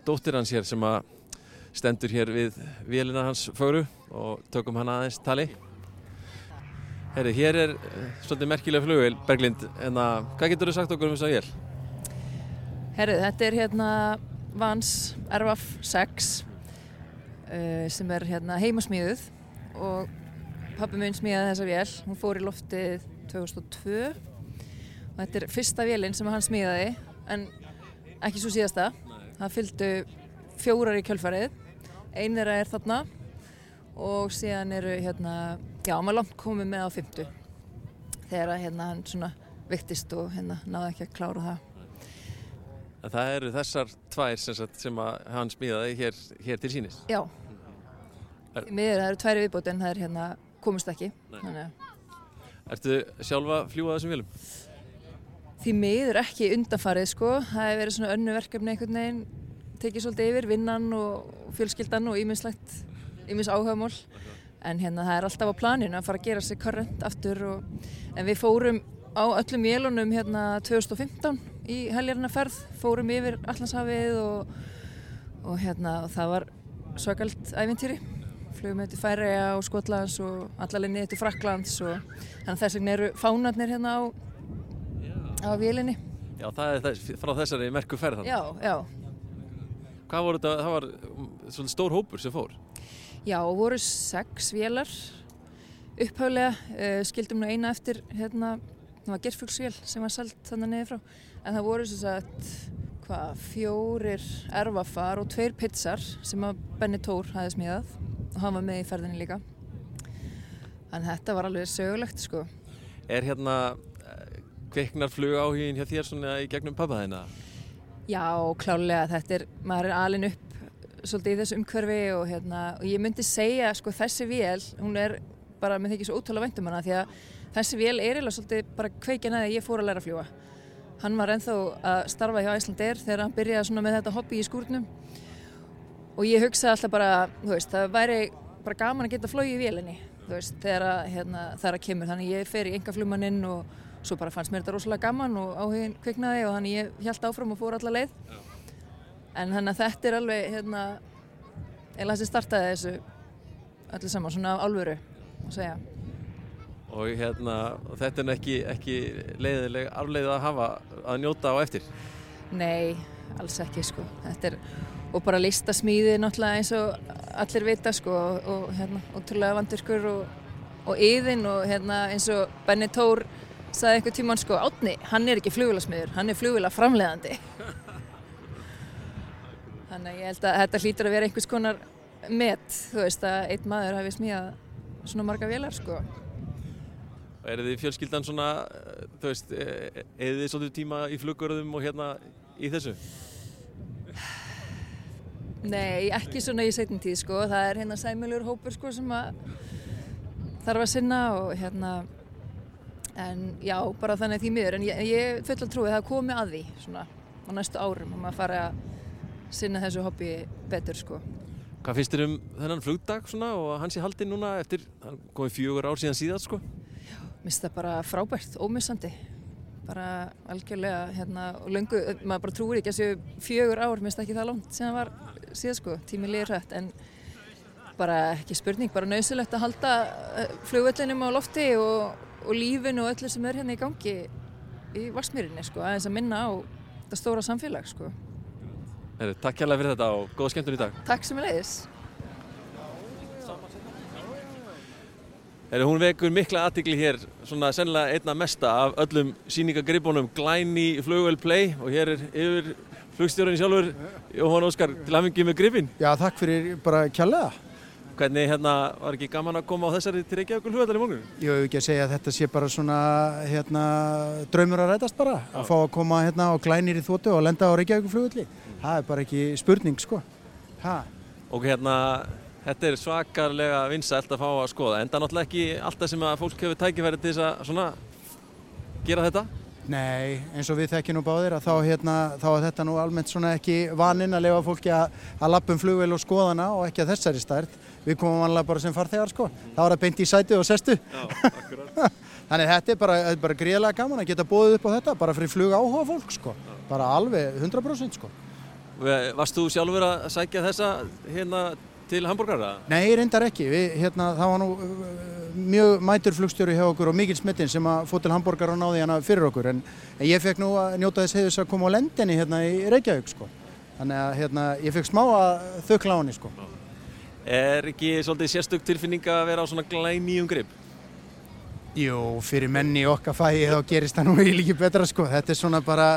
dóttir hans hér sem að stendur hér við vélina hans fögru og tökum hann aðeins tali. Herri, hér er svolítið merkilega flugvel, Berglind, en að hvað getur þú sagt okkur um þess að vél? Herri, þetta er hérna Vans RVF 6 uh, sem er hérna heimasmíðuð og pappi mun smíðaði þessa vél, hún fór í loftið 2002 og þetta er fyrsta vélinn sem hann smíðaði en ekki svo síðasta. Það fylgdu fjórar í kjölfarið, einir er þarna og síðan eru hérna, já maður langt komið með á fymtu þegar hérna hann svona viktist og hérna náði ekki að klára það. En það eru þessar tvær sem, sagt, sem hann smíðaði hér, hér til sínis? Já, miður það eru tværi viðbóti en það er hérna komist ekki. Ertu sjálfa fljúað þessum vélum? Því miður ekki undanfarið sko, það hefur verið svona önnu verkefni einhvern veginn tekið svolítið yfir, vinnan og fjölskyldan og ímislegt, ímis áhugamál. En hérna það er alltaf á planinu að fara að gera sig korrent aftur og en við fórum á öllum vélunum hérna 2015 í helgarnaferð, fórum yfir Allandshafið og, og hérna og það var svakalt ævintýri. Flugum við til Færiða og Skotlands og allalinni til Fraklands og þannig þess vegna eru fánarnir hérna á, á vélinni. Já, það er þess, frá þessari merku ferð Já, já. Hvað voru þetta, það var svolítið stór hópur sem fór? Já, voru sex vélar upphaulega, uh, skildum nú eina eftir hérna, það var gerfuggsvél sem var sælt þannig niður frá, en það voru svo sagt, hvað, fjórir erfafar og tveir pizzar sem að Benny Tór hafi smíðað og hann var með í ferðinni líka. Þannig að þetta var alveg sögulegt sko. Er hérna eh, kveiknar flug áhugin hjá þér svona í gegnum pappa þeina? Já, klálega, þetta er, maður er alin upp svolítið í þessu umhverfi og hérna, og ég myndi segja, sko, þessi vél, hún er bara, mér þykir svo ótrúlega væntum hana, því að þessi vél er eiginlega svolítið bara kveikin að ég fór að læra að fljúa. Hann var ennþá að starfa hjá Æslandir þegar hann byrjaði svona með þetta hobby í skúrnum og ég hugsaði alltaf bara, þú veist, það væri bara gaman að geta flóið í vélinni, þú veist, þegar að, hérna, þegar að kemur, þannig ég fer í enga flugmanninn og svo bara fannst mér þetta rosalega gaman og áhugin kviknaði og þannig ég held áfram og fór alla leið en þannig að þetta er alveg hérna, eða þessi startaði þessu öllu saman, svona af álveru að segja. Og hérna, þetta er ekki, ekki leiðileg afleið að hafa að njóta á eftir? Nei, alls ekki sko, er og bara listasmíði náttúrulega eins og allir vita sko og, og hérna, ótrúlega vandurkur og, og yðin og hérna eins og Benny Tór sagði einhver tíman sko, átni, hann er ekki flugvilasmiður, hann er flugvila framleiðandi. Þannig að ég held að þetta hlýtur að vera einhvers konar met, þú veist að einn maður hafi smíðað svona marga vélar sko. Er þið fjölskyldan svona, eh, þú veist, eða þið svolítið tíma í flugurðum og hérna í þessu? Nei, ekki svona í setjum tíð sko, það er hérna sæmjölur hópur sko sem að þarf að sinna og hérna, en já, bara þannig því miður, en ég, ég full að trúi það komi að því svona á næstu árum og maður fari að sinna þessu hobby betur sko. Hvað finnst þér um þennan flugdag svona og hans í haldin núna eftir, komið fjögur ár síðan síðan sko? Já, minnst það bara frábært, ómissandi, bara algjörlega hérna og löngu, maður bara trúir ekki að séu fjögur ár, minnst það ekki það langt síðan var síðan sko, tímið liður hrætt, en bara ekki spurning, bara nöysilegt að halda flugvöllinum á lofti og, og lífinu og öllu sem er hérna í gangi í Varsmýrinni sko, aðeins að minna á þetta stóra samfélag sko. Heri, takk kærlega fyrir þetta og góða skemmtun í dag. Takk sem er leiðis. Heri, hún vekur mikla aðtikli hér, svona sennilega einna mesta af öllum síningagripunum Glæni Flugvel Play og hér er yfir flugstjórun sjálfur Jóhann Óskar til aðmengi með gripin. Já, takk fyrir bara kærlega. Hvernig hérna var ekki gaman að koma á þessari til Reykjavík hlugvallar í morgun? Ég hef ekki að segja að þetta sé bara svona hérna, draumur að rætast bara Já. að fá að koma hérna á glænir í þóttu og lenda á Reykjavík flugvalli. Það er bara ekki spurning sko. Ha. Og hérna, þetta er svakarlega vinsælt að fá að skoða. Enda náttúrulega ekki alltaf sem að fólk hefur tækifæri til þess að svona gera þetta? Nei, eins og við þekkjum nú báðir að þá, hérna, þá er þetta nú almennt svona ekki vaninn að lefa fólki að, að lappum flugvel og skoðana og ekki að þessari stærð. Við komum vanlega bara sem farþegar sko. Það var að beint í sæti og sestu. Já, akkurat. Þannig þetta er bara, bara gríðilega gaman að geta bóðið upp á þetta bara fyrir flug áhuga fólk sko. Já. Bara alveg 100% sko. Varst þú sjálfur að sækja þessa hérna til Hamburgara? Nei, reyndar ekki. Við, hérna, það var nú uh, mjög mætur flugstjóri hjá okkur og mikil smittin sem að fótt til Hamburgara og náði hana fyrir okkur. En, en ég fekk nú að njóta þess heiðus að koma á lendinni hérna í Reykjavík sko. Þannig að hérna, ég fekk smá að á henni sko. Er ekki svolítið sérstök tilfinning að vera á svona glænýjum grip? Jú, fyrir menni okkar fæi þá gerist það nú líki betra sko. Þetta er svona bara,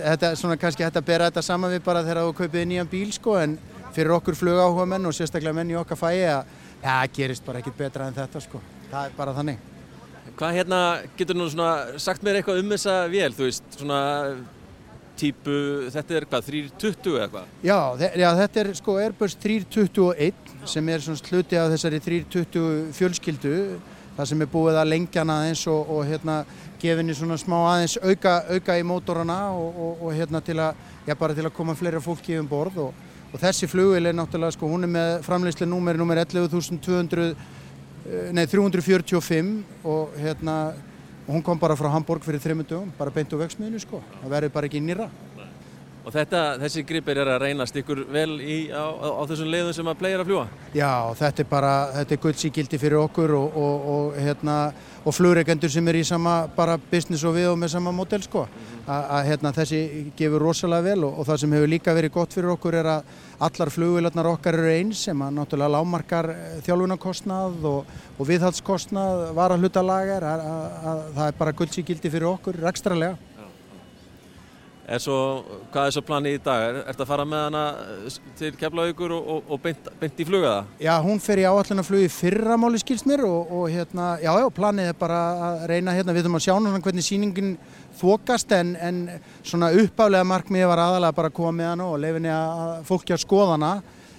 þetta er svona kannski hægt að bera þetta saman við bara þegar þú kaupið nýjan bíl sko en fyrir okkur flugáhuga menn og sérstaklega menn í okkar fæi að ja, gerist bara ekkit betra en þetta sko. Það er bara þannig. Hvað hérna getur nú svona sagt mér eitthvað um þessa vél, þú veist, svona típu, þetta er hvað, 320 eða hvað? Já, já, þetta er sko Airbus 321 sem er svona sluti af þessari 320 fjölskyldu það sem er búið að lengja hana aðeins og, og hérna gefinni svona smá aðeins auka, auka í mótorana og, og, og hérna til að, já bara til að koma fleira fólki um borð og þessi flugvél er náttúrulega sko hún er með framleysli númeri nummer 11.200 nei 345 og hérna hún kom bara frá Hamburg fyrir þreymur dögum bara beint úr vexmiðinu sko. Það verður bara ekki nýra Og þetta, þessi gripir er að reynast ykkur vel í, á, á, á þessum leiðum sem að plegir að fljúa? Já, þetta er bara, þetta er guldsíkildi fyrir okkur og, og, og, hérna, og flugreikendur sem er í sama bara business og við og með sama mótel sko. Að hérna, þessi gefur rosalega vel og það sem hefur líka verið gott fyrir okkur er að allar flugvilarnar okkar eru eins sem að náttúrulega lámarkar þjálfunarkostnað og viðhaldskostnað, varahluta lagar, að, að, að það er bara guldsíkildi fyrir okkur, rekstralega. Er svo, hvað er svo planið í dag? Er þetta að fara með hana eh, til Keflavíkur og, og, og beint, beint í flugaða? Já, hún fer í áallunarflugi fyrramáli skilst mér og, og hérna, já, já, planið er bara að reyna hérna, við þurfum að sjá núna hvernig síningin þokast en, en svona uppálega markmiði var aðalega bara að koma með hana og leifinni að fólki að skoða hana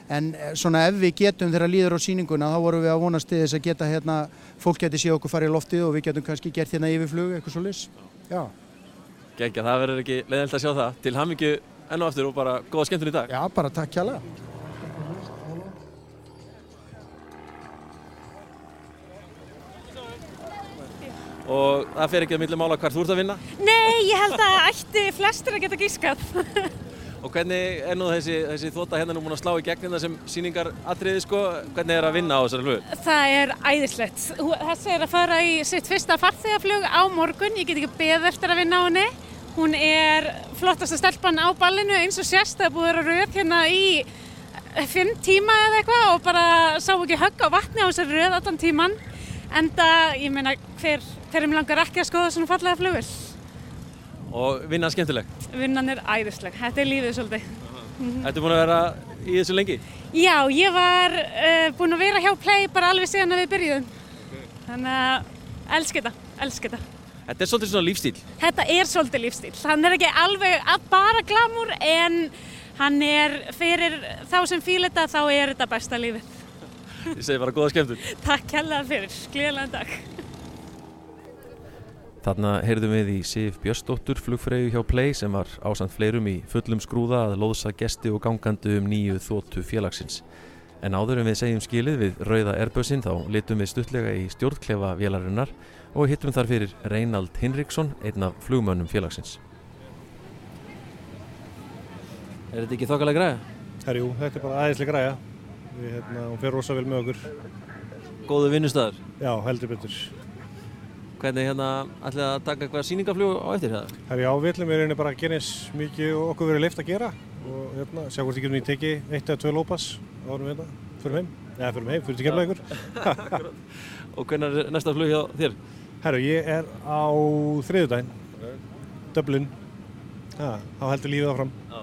en eh, svona ef við getum þegar líður á síninguna þá vorum við að vonast til þess að geta hérna, fólk geti séð okkur farið í loftið og við getum kannski gert hérna yfirflug, eitthvað svo. Gengja, það verður ekki leiðilt að sjá það. Til hamingju enn og aftur og bara góða skemmtun í dag. Já, bara takk kjærlega. Og það fer ekki að milli mála hvar þú ert að vinna. Nei, ég held að ætti flestir að geta gískað. Og hvernig er nú þessi, þessi þóta hérna nú búin að slá í gegn hérna sem síningar atriði sko? Hvernig er að vinna á þessari flug? Það er æðislegt. Þessi er að fara í sitt fyrsta farþegaflug á morgun. Ég get ekki beð eftir að vinna á henni. Hún er flottasta stelpann á ballinu eins og sérst. Það er búið að vera röð hérna í fimm tíma eða eitthvað og bara sá ekki högg á vatni á þessari röð allan tíman. Enda, ég meina, hver, hverjum langar ekki að skoða svona fallega flugul? Og vinna skemmtileg. Vinnan er æðisleg. Þetta er lífið svolítið. Þetta er búin að vera í þessu lengi? Já, ég var uh, búin að vera hjá Play bara alveg síðan að við byrjuðum. Þannig að elsk þetta, elsk þetta. Þetta er svolítið svona lífstíl. Þetta er svolítið lífstíl. Hann er ekki alveg að bara glamur en hann er fyrir þá sem fíl þetta þá er þetta besta lífið. Ég segi bara góða skemmtun. Takk hella fyrir, glíðlega dag. Þarna heyrðum við í Sif Björnsdóttur flugfreyju hjá Play sem var ásand fleirum í fullum skrúða að loðsa gesti og gangandi um nýju þóttu félagsins. En áður en við segjum skilið við rauða erbössin þá litum við stuttlega í stjórnklefa vélarinnar og hittum þar fyrir Reinald Hinriksson, einn af flugmönnum félagsins. Er þetta ekki þokkalega græða? Herjú, þetta er bara aðeinslega græða. Við, hérna, hún fer rosa vel með okkur. Góðu vinnustæður? Já, heldur betur. Hvernig hérna ætlið að taka eitthvað síningaflug á eftir það? Herri já, við ætlum við reynir bara að gera eins mikið og okkur verið leift að gera og hérna, sjá hvort við getum í teki eitt eða tvö lópas árum við hérna, fyrir heim, eða fyrir heim, fyrir til kemla ykkur. og hvernig er næsta flug hjá þér? Herru, ég er á þriðudaginn, Dublin, ha, þá heldur lífið áfram. Já,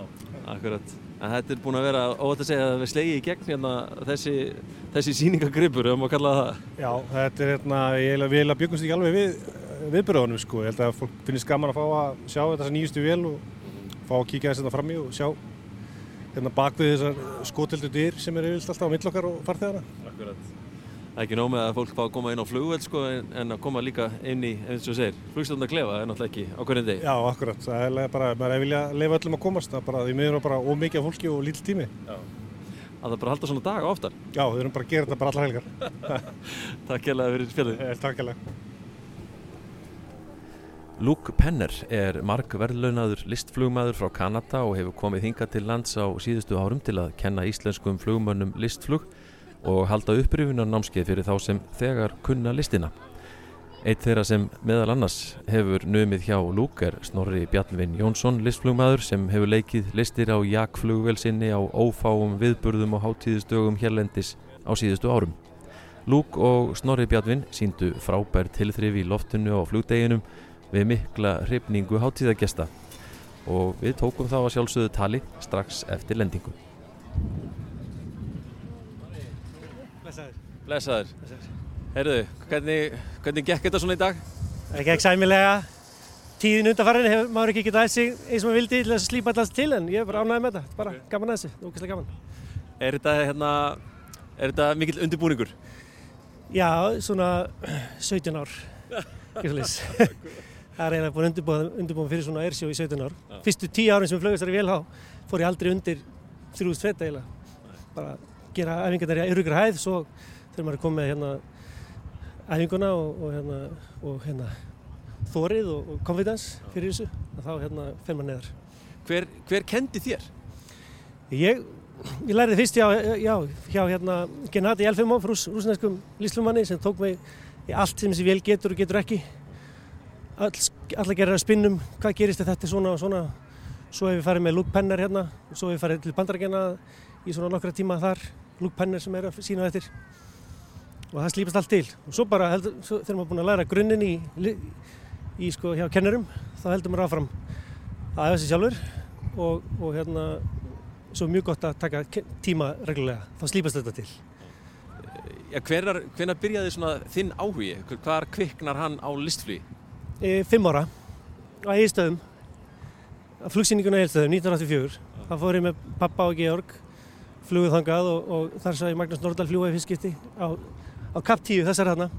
akkurat. En þetta er búin að vera óvægt að segja að við slegið í gegn hérna þessi, þessi síningagripur, ef maður kalla það. Já, þetta er hérna, ég vil að byggumst ekki alveg við viðbröðunum sko. Ég held að fólk finnist gaman að fá að sjá þessa nýjustu vél og fá að kíka þess að fram í og sjá hérna bakvið þessar skotildu dyr sem eru yfirlt alltaf á millokkar og farþegana. Akkurat. Það er ekki nóg með að fólk fá að koma inn á flugveld sko en að koma líka inn í, eins og segir, flugstofna klefa er náttúrulega ekki á hvernig degi. Já, akkurat. Það er bara, maður er vilja að leifa öllum að komast. Það er bara, því miður er bara ómikið fólki og lítill tími. Já. Að það bara halda svona dag oftar. Já, við erum bara að gera þetta bara allar helgar. Takk kærlega fyrir spjallið. Takk kærlega. Luke Penner er markverðlaunaður listflugmaður frá Kanada og hefur komið hinga til lands á síðustu árum til að kenna íslenskum flugmönnum listflug og halda upprifunar námskeið fyrir þá sem þegar kunna listina. Eitt þeirra sem meðal annars hefur nömið hjá Luke er Snorri Bjarnvin Jónsson listflugmaður sem hefur leikið listir á jakflugvel sinni á ófáum viðburðum og hátíðustögum hérlendis á síðustu árum. Luke og Snorri Bjarnvin síndu frábær tilþrif í loftinu á flugdeginum við mikla hrifningu hátíðagesta og við tókum þá að sjálfsögðu tali strax eftir lendingu. Blessaður. Herðu, hvernig, hvernig gekk þetta svona í dag? Það gekk sæmilega. Tíðin undanfarið hefur maður ekki getað aðeins eins og maður vildi til að slípa alltaf til en ég er bara ánægð með þetta. Bara gaman að þessu, ógeðslega gaman. Er þetta, hérna, er þetta mikill undirbúningur? Já, svona 17 ár. Það er eiginlega búin undirbúin fyrir svona airshow í 17 ár. Já. Fyrstu 10 árin sem flögast þar í velhá fór ég aldrei undir 3000 fett eiginlega. Bara gera æfingarnar í auðvitað hæð, svo þegar maður er komið hérna æfinguna og, og hérna, og hérna þórið og, og confidence fyrir þessu, þá hérna fer maður neðar. Hver, hver kendi þér? Ég, ég lærði fyrst já, já, hjá hérna Gennadi Elfimov, rús, rúsneskum líslumanni sem tók mig í allt sem þessi vel getur og getur ekki. All, alla gerir að spinnum, hvað gerist þetta svona og svona. Svo hefur við farið með Luke Penner hérna svo hefur við farið til bandarækjana í svona nokkra tíma þar. Luke Penner sem er að sína þetta. Og það slípast allt til. Og svo bara heldur, svo, þegar maður er búin að læra grunninn í, í sko hjá kennurum, þá heldur maður áfram að æfa sig sjálfur og, og hérna svo mjög gott að taka tíma reglulega, þá slípast þetta til. Ja, hvenar byrjaði svona þinn áhugi? Hvar kviknar hann á listflugi? E, fimm ára á Egilstöðum, á flugsýningun á Egilstöðum 1984. Það fór ég með pappa og Georg, flugið þangað og, og þar ég Magnús Nordahl fljúa í fyrstskipti á, á Kap 10 þessar hérna.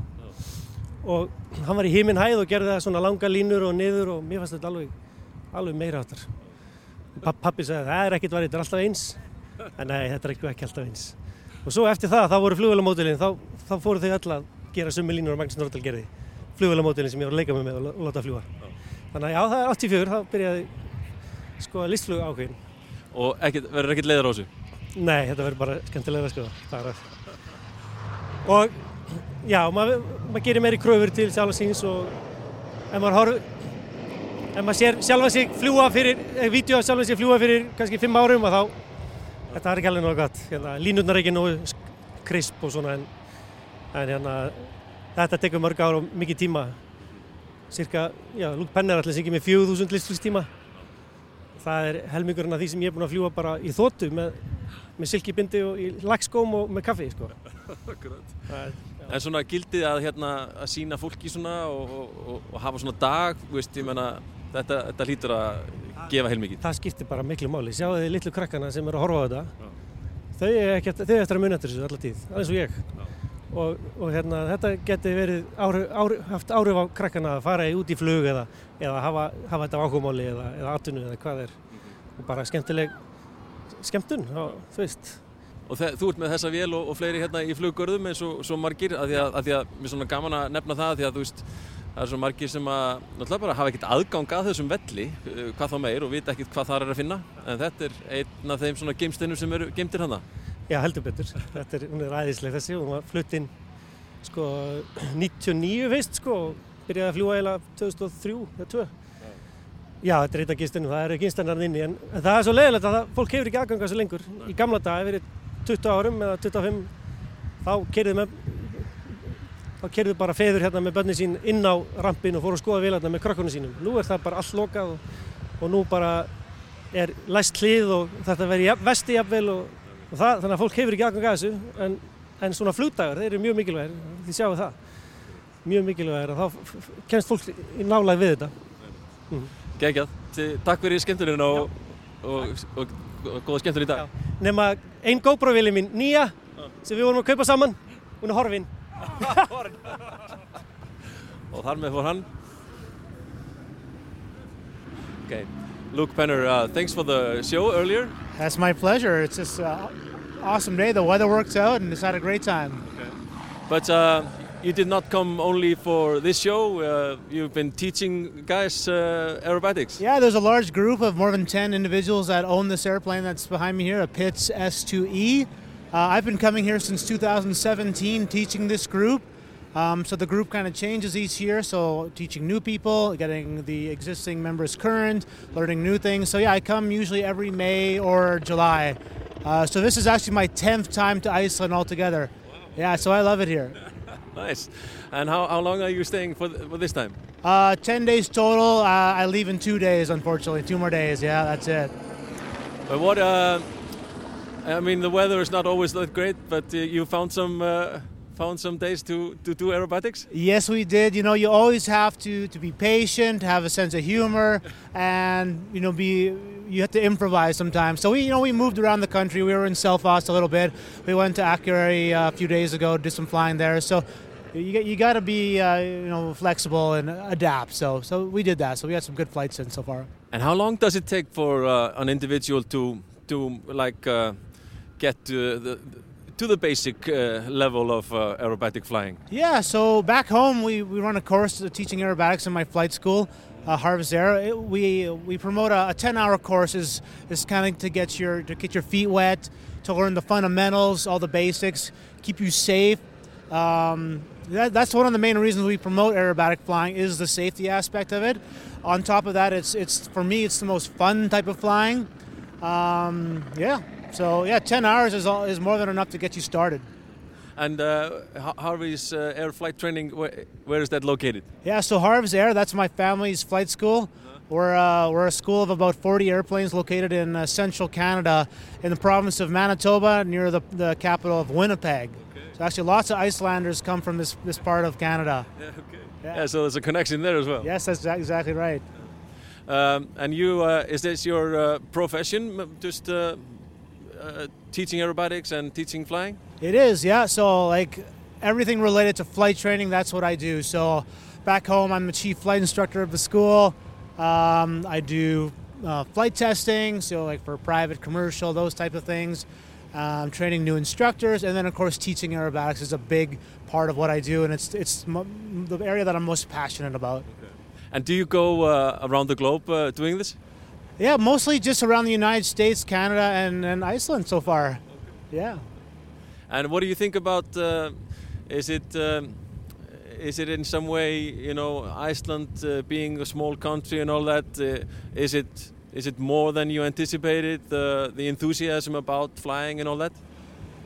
Og hann var í himinn hæð og gerði það svona langa línur og niður og mér fannst þetta alveg, alveg meira áttar. Papp, pappi sagði það er ekkert varðið, þetta er alltaf eins. En nei, þetta er ekki, alltaf eins. Og svo eftir það, þá voru flugvélamódulinn, þá, þá fóru þau öll að gera summi línur og Magnús Nordahl gerði. Flugvélamódulinn sem ég var að leika með með og láta fljúa. Þannig að já, það er 84, þá byrjaði sko listflug ákveðin. Og verður ekkert leiðar á þessu? Nei, þetta verður bara skemmtilega sko. Og já, maður mað gerir meiri kröfur til sjálfa síns og ef maður horf ef maður sér sjálfa sig fljúa fyrir eða vídeo af sjálfa sig fljúa fyrir kannski fimm árum og þá þetta er ekki alveg náttúrulega gott. Hérna, línurnar er ekki nógu krisp og svona en, en hérna þetta tekur mörg ár og mikið tíma. Cirka, já, Luke Penn er allir ekki með 4000 listflýstíma það er helmingurinn af því sem ég er búinn að fljúa bara í þóttu með, með silkibindi og í lagskóm og með kaffi sko. Er- En svona gildið að, hérna, að sína fólki svona og, og, og, hafa svona dag, veist, ég menna, þetta, þetta hlýtur að gefa heilmikið. það skiptir bara miklu máli. Sjáu þið litlu krakkana sem eru að horfa á þetta. Þau er ekki þau er eftir að muna eftir þessu alla tíð alveg svo ég. Og, og hérna, þetta geti verið ári, ári, haft áhrif á krakkana að fara í- út í flug eða, eða hafa, hafa þetta áhugamáli eða, eða atvinnu eða hvað er. Og bara skemmtileg skemmtun, á, þú veist Og þú ert með þessa vél og, og fleiri hérna í fluggörðum eins og svo margir, að því að, að að mér er svona gaman að nefna það, því að þú veist, það er svo margir sem að, náttúrulega bara hafa ekkert aðgang að þessum velli, eh, hvað þá meir og vita ekkert hvað þar er að finna, en þetta er einn af þeim svona geimsteinum sem eru geimtir hana. Já, heldur betur. Þetta er, er æðisleg þessi og var flutt inn sko 99 veist sko byrjaði að fljúa eiginlega 2003 eða 2. Já, þetta er eitt af gistinum, það eru gistinnar inni en, það er svo leiðilegt að það, fólk hefur ekki aðgang að þessu lengur. Í gamla dag, ef verið 20 árum eða 25, þá kerðu með þá kerðu bara feður hérna með börnin sín inn á rampin og fóru að skoða vélarna með krökkunum sínum. Nú er það bara allt lokað og, og nú bara er læst hlið og þetta jafn- vesti jafnvel og, og það, þannig að fólk hefur ekki aðgang að þessu en, en svona flugdagar, þeir eru mjög mikilvægir þið sjáu það, mjög mikilvægir og þá kemst fólk í nálæg við þetta mm. Gekkjað, takk fyrir skemmtunina og, og, góða skemmtun í dag. Nema ein GoPro-vili mín, nýja sem við vorum að kaupa saman, hún er horfin og þar með fór hann. Okay. Luke Penner, uh, thanks for the show earlier. That's my pleasure. It's just an awesome day. The weather works out and just had a great time. But uh, you did not come only for this show. Uh, you've been teaching guys uh, aerobatics. Yeah, there's a large group of more than 10 individuals that own this airplane that's behind me here, a Pitts S2E. Uh, I've been coming here since 2017 teaching this group. Um, so the group kind of changes each year. So teaching new people, getting the existing members current, learning new things. So yeah, I come usually every May or July. Uh, so this is actually my 10th time to Iceland altogether. Yeah, so I love it here. Nice. And how, how long are you staying for, th- for this time? Uh, 10 days total. Uh, I leave in two days, unfortunately. Two more days. Yeah, that's it. But what? Uh, I mean, the weather is not always that great, but uh, you found some uh, found some days to, to do aerobatics. Yes, we did. You know, you always have to, to be patient, have a sense of humor, and you know, be you have to improvise sometimes. So we, you know, we moved around the country. We were in Selfos a little bit. We went to Akureyri uh, a few days ago, did some flying there. So you got- you got to be uh, you know flexible and adapt. So so we did that. So we had some good flights in so far. And how long does it take for uh, an individual to to like uh, get to the to the basic uh, level of uh, aerobatic flying? Yeah, so back home we, we run a course teaching aerobatics in my flight school, uh, Harvest Air. It, we we promote a, a ten hour course is is kind of to get your to get your feet wet, to learn the fundamentals, all the basics, keep you safe. Um, that, that's one of the main reasons we promote aerobatic flying is the safety aspect of it. On top of that, it's it's for me it's the most fun type of flying. Um, yeah, so yeah, ten hours is all, is more than enough to get you started. And uh, Har- Harvey's uh, air flight training, where, where is that located? Yeah, so Harv's Air, that's my family's flight school. We're, uh, we're a school of about 40 airplanes located in uh, central Canada in the province of Manitoba near the, the capital of Winnipeg. So actually lots of Icelanders come from this, this part of Canada. Yeah, okay. Yeah. so there's a connection there as well. Yes, that's exactly right. Um, and you, uh, is this your uh, profession, just uh, uh, teaching aerobatics and teaching flying? It is, yeah. So like everything related to flight training, that's what I do. So back home, I'm the chief flight instructor of the school. Um, I do uh, flight testing, so like for private, commercial, those type of things. Um, training new instructors, and then of course teaching aerobatics is a big part of what I do, and it's it's m- the area that I'm most passionate about. And do you go uh, around the globe uh, doing this? Yeah, mostly just around the United States, Canada, and, and Iceland so far. Yeah. And what do you think about? Uh, is it um, is it in some way, you know, Iceland uh, being a small country and all that? Uh, is it is it more than you anticipated? The the enthusiasm about flying and all that.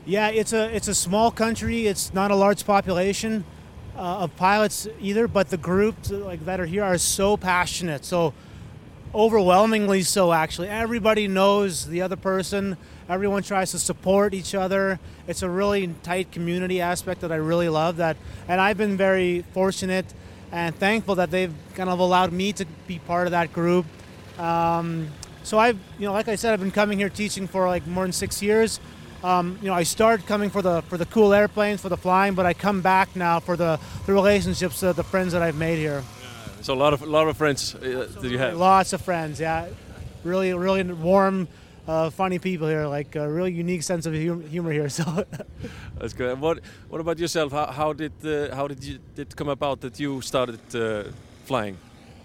Yeah, it's a it's a small country. It's not a large population uh, of pilots either, but the groups like that are here are so passionate. So overwhelmingly so actually. Everybody knows the other person. Everyone tries to support each other. It's a really tight community aspect that I really love that and I've been very fortunate and thankful that they've kind of allowed me to be part of that group. Um, so I've, you know, like I said, I've been coming here teaching for like more than six years. Um, you know, I started coming for the for the cool airplanes, for the flying, but I come back now for the, the relationships, uh, the friends that I've made here. So a lot of a lot of friends uh, that you have. Lots of friends, yeah. Really, really warm, uh, funny people here. Like a really unique sense of hum- humor here. So That's good. What what about yourself? How, how did uh, how did you, did it come about that you started uh, flying?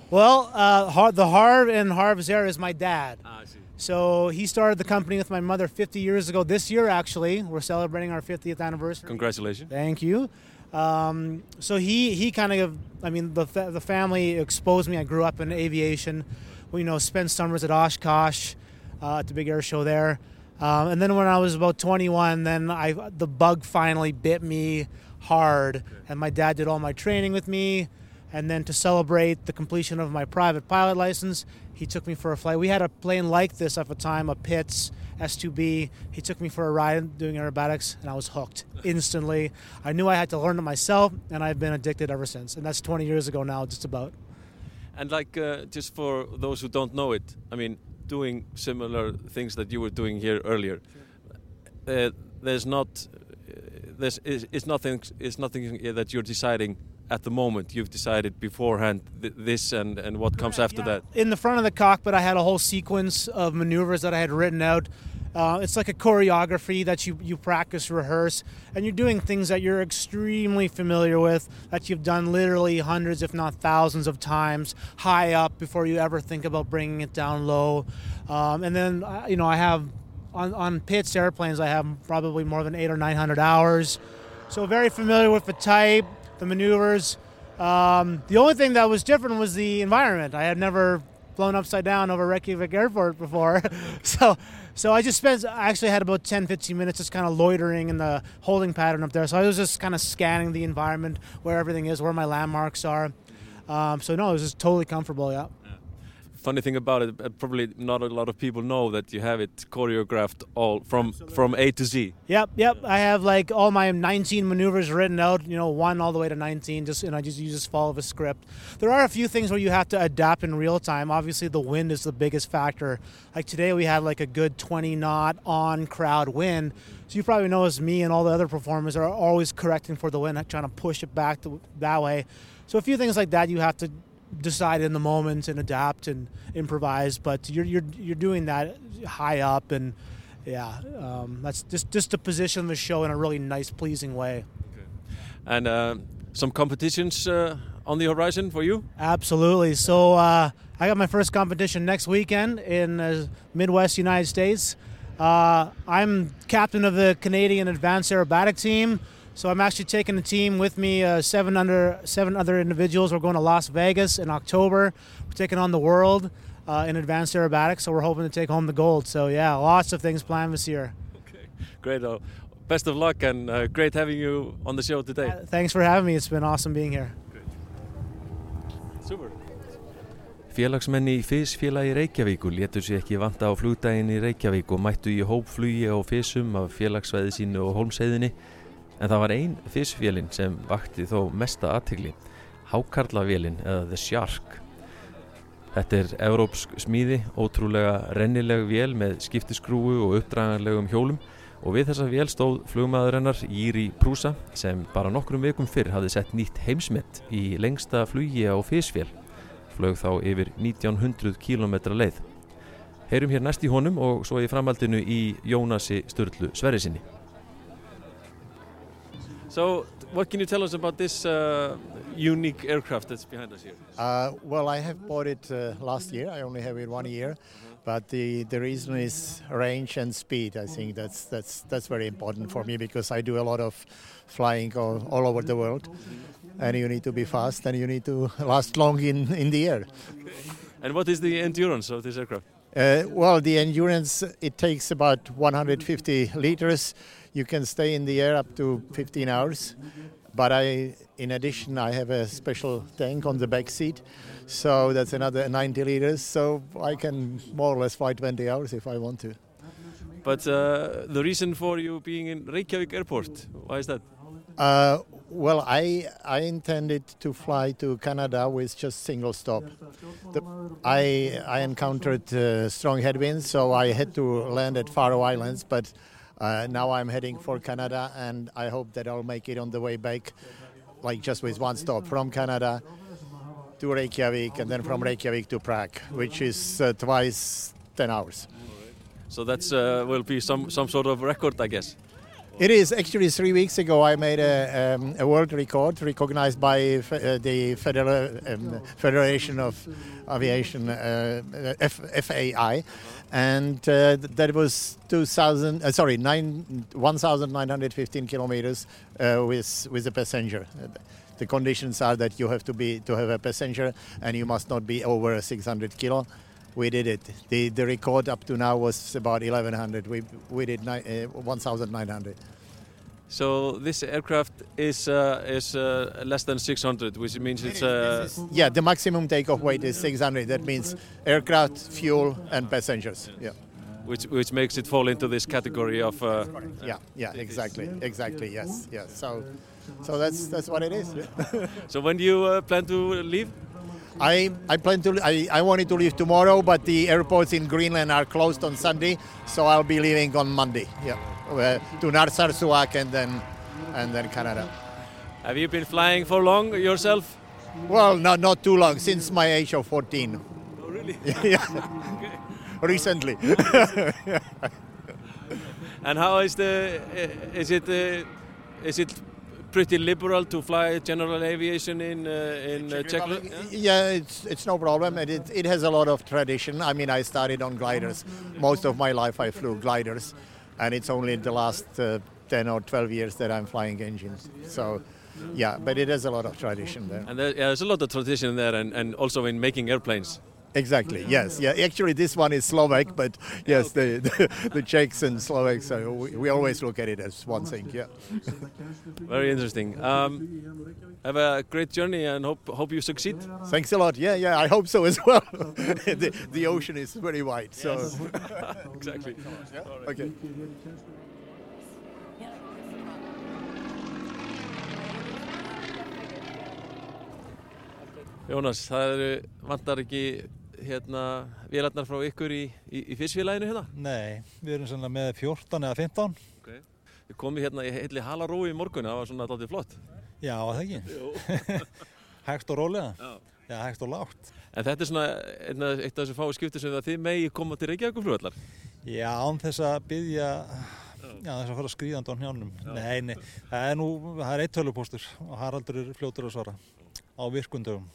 Well, uh, Har- the Harv and Harv's Air is my dad. Ah, I see. So he started the company with my mother 50 years ago. This year, actually, we're celebrating our 50th anniversary. Congratulations. Thank you. Um, so he he kind of, I mean, the the family exposed me. I grew up in aviation. We you know spent summers at Oshkosh, uh, at the big air show there. Um, and then when I was about 21, then I the bug finally bit me hard, and my dad did all my training with me. And then to celebrate the completion of my private pilot license, he took me for a flight. We had a plane like this at the time, a Pitts S2B. He took me for a ride doing aerobatics, and I was hooked instantly. I knew I had to learn it myself, and I've been addicted ever since. And that's 20 years ago now, just about. And like uh, just for those who don't know it, I mean, doing similar things that you were doing here earlier. Uh, there's not, uh, there's is, it's nothing. It's nothing that you're deciding at the moment. You've decided beforehand th- this and and what comes after that. In the front of the cockpit, I had a whole sequence of maneuvers that I had written out. Uh, it's like a choreography that you, you practice, rehearse, and you're doing things that you're extremely familiar with, that you've done literally hundreds, if not thousands of times, high up before you ever think about bringing it down low. Um, and then, uh, you know, I have on, on Pitts airplanes, I have probably more than eight or 900 hours. So very familiar with the type, the maneuvers. Um, the only thing that was different was the environment. I had never flown upside down over Reykjavik Airport before, so so I just spent. I actually had about 10, 15 minutes just kind of loitering in the holding pattern up there. So I was just kind of scanning the environment, where everything is, where my landmarks are. Um, so no, it was just totally comfortable. Yeah. Funny thing about it, uh, probably not a lot of people know that you have it choreographed all from from A to Z. Yep, yep. I have like all my 19 maneuvers written out, you know, one all the way to 19. Just and I just you just follow the script. There are a few things where you have to adapt in real time. Obviously, the wind is the biggest factor. Like today, we had like a good 20 knot on crowd wind. So you probably noticed me and all the other performers are always correcting for the wind, trying to push it back to, that way. So a few things like that you have to decide in the moment and adapt and improvise. But you're you're you're doing that high up and yeah, um, that's just just to position the show in a really nice, pleasing way. Okay. And uh, some competitions uh, on the horizon for you? Absolutely. So uh, I got my first competition next weekend in uh, Midwest United States. Uh, I'm captain of the Canadian Advanced Aerobatic Team. So I'm actually taking a team with me, uh, seven under seven other individuals. We're going to Las Vegas in October. We're taking on the world uh, in advanced aerobatics. So we're hoping to take home the gold. So yeah, lots of things planned this year. Okay, great. Uh, best of luck and uh, great having you on the show today. Thanks for having me. It's been awesome being here. Great. Super. Félagsmenn í FIS-félagi Reykjavíkur létu sér ekki vanta á flugdægin í Reykjavík og mættu í hópflugi á FISum af félagsvæði sínu og holmseiðinni en það var ein FIS-félin sem vakti þó mesta aðtegli, Hákarlavélin eða The Shark. Þetta er európsk smíði, ótrúlega rennileg vél með skiptiskrúu og uppdraganlegum hjólum og við þessa vél stóð flugmaðurinnar Íri Prúsa sem bara nokkrum vikum fyrr hafði sett nýtt heimsmynd í lengsta flugi á FIS-vél flög þá yfir 1900 km leið. Heyrum hér næst í honum og svo í framhaldinu í Jónasi Sturlu Sverrisinni. So, what can you tell us about this uh, unique aircraft that's behind us here? Uh, well, I have bought it uh, last year. I only have it one year, but the, the reason is range and speed. I think that's that's that's very important for me because I do a lot of flying all, all over the world, and you need to be fast and you need to last long in in the air. And what is the endurance of this aircraft? Uh, well, the endurance it takes about 150 liters. You can stay in the air up to 15 hours. But I, in addition, I have a special tank on the back seat, so that's another 90 liters. So I can more or less fly 20 hours if I want to. But uh, the reason for you being in Reykjavik Airport, why is that? Uh, well, I I intended to fly to Canada with just single stop. The, I I encountered uh, strong headwinds, so I had to land at Faroe Islands. But uh, now I'm heading for Canada, and I hope that I'll make it on the way back, like just with one stop from Canada to Reykjavik, and then from Reykjavik to Prague, which is uh, twice 10 hours. So that's uh, will be some some sort of record, I guess. It is actually three weeks ago. I made a, um, a world record recognized by uh, the Federal um, Federation of Aviation uh, F- FAI, and uh, that was 2,000. Uh, sorry, nine 1,915 kilometers uh, with with a passenger. The conditions are that you have to be to have a passenger, and you must not be over 600 kilo. We did it. The the record up to now was about 1,100. We we did uh, 1,900. So this aircraft is uh, is uh, less than 600, which means it's uh, Yeah, the maximum takeoff weight is 600. That means aircraft, fuel, and passengers. Yeah. which which makes it fall into this category of. Uh, Yeah, yeah, exactly, exactly. Yes, yes. So, so that's that's what it is. so when do you uh, plan to leave? I I plan to I, I wanted to leave tomorrow, but the airports in Greenland are closed on Sunday, so I'll be leaving on Monday. Yeah, uh, to Narsarsuaq and then and then Canada. Have you been flying for long yourself? Well, not not too long since my age of 14. Oh, really? yeah. Recently. And how is the uh, is it uh, is it pretty liberal to fly general aviation in uh, in uh, Czech? Republic? Yeah, it's it's no problem. and It it has a lot of tradition. I mean, I started on gliders. Most of my life, I flew gliders, and it's only the last uh, ten or twelve years that I'm flying engines. So, yeah, but it is a lot of tradition there. And there, yeah, there's a lot of tradition there, and, and also in making airplanes. Exactly. Yes. Yeah. Actually, this one is Slovak, but yes, the the, the Czechs and Slovaks. Uh, we, we always look at it as one thing. Yeah. Very interesting. Um, have a great journey and hope hope you succeed. Thanks a lot. Yeah, yeah, I hope so as well. the, the ocean is very wide, so. Yes. exactly. Okay. Jónas, það eru, vantar ekki hérna vélarnar frá ykkur í, í, í fyrstfélaginu hérna? Nei, við erum svona með 14 eða 15. Okay. Við komum hérna í heitli Halarói í morgun, það var svona alltaf flott. Já, það ekki. hægt og rólega. Já. Já, hægt og lágt. En þetta er svona einna, eitt af þessu fái skipti sem þið megi koma til Reykjavíkuflugvallar? Já, án þess að byggja, já þess að fara skrýðandi á njánum. Nei, nei, það er nú, það er eitt tölupóstur og Haraldur er fljótur að svara á virkundöfum.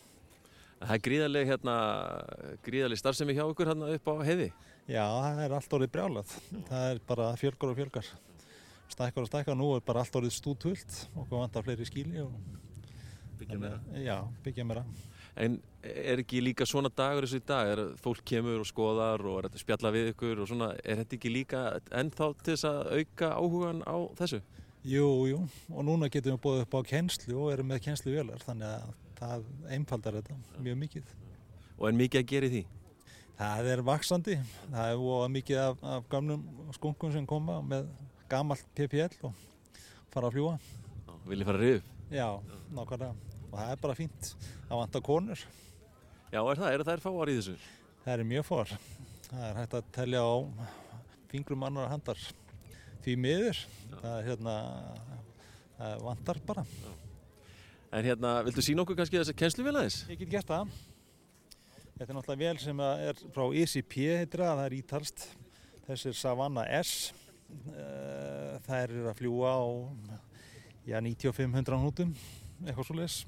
Það er gríðarlega hérna, gríðarlega starfsemi hjá ykkur hérna upp á heiði? Já, það er allt orðið brjálað. Það er bara fjölgar og fjölgar. Stækkar og stækkar, nú er bara allt orðið stútvöld og hvað vantar fleiri skíli og byggja meira. Já, byggja meira. En er ekki líka svona dagur þessu í dag? Er fólk kemur og skoðar og er þetta að spjalla við ykkur og svona, er þetta ekki líka ennþá til þess að auka áhugan á þessu? Jú, jú, og núna getum við búið upp á kennslu og erum með kennsluvélar þannig að það einfaldar þetta mjög mikið. Og er mikið að gera í því? Það er vaksandi, það er voða mikið af, af gamlum skunkum sem koma með gamalt PPL og fara að fljúa. Viljið fara að riðu? Já, nákvæmlega. Og það er bara fínt. Það vantar konur. Já, er það? Er það fáar í þessu? Það er mjög fáar. Það er hægt að telja á fingrum annar handar. Því miður, það er hérna, það vantar bara. Já. En hérna, viltu sína okkur kannski þess að kennsluvél aðeins? Ég get gert það. Þetta er náttúrulega vél sem er frá ECP heitir það, er ítalst. Þessi er Savannah S. Það er að fljúa á já, 9500 nútum, eitthvað svo les.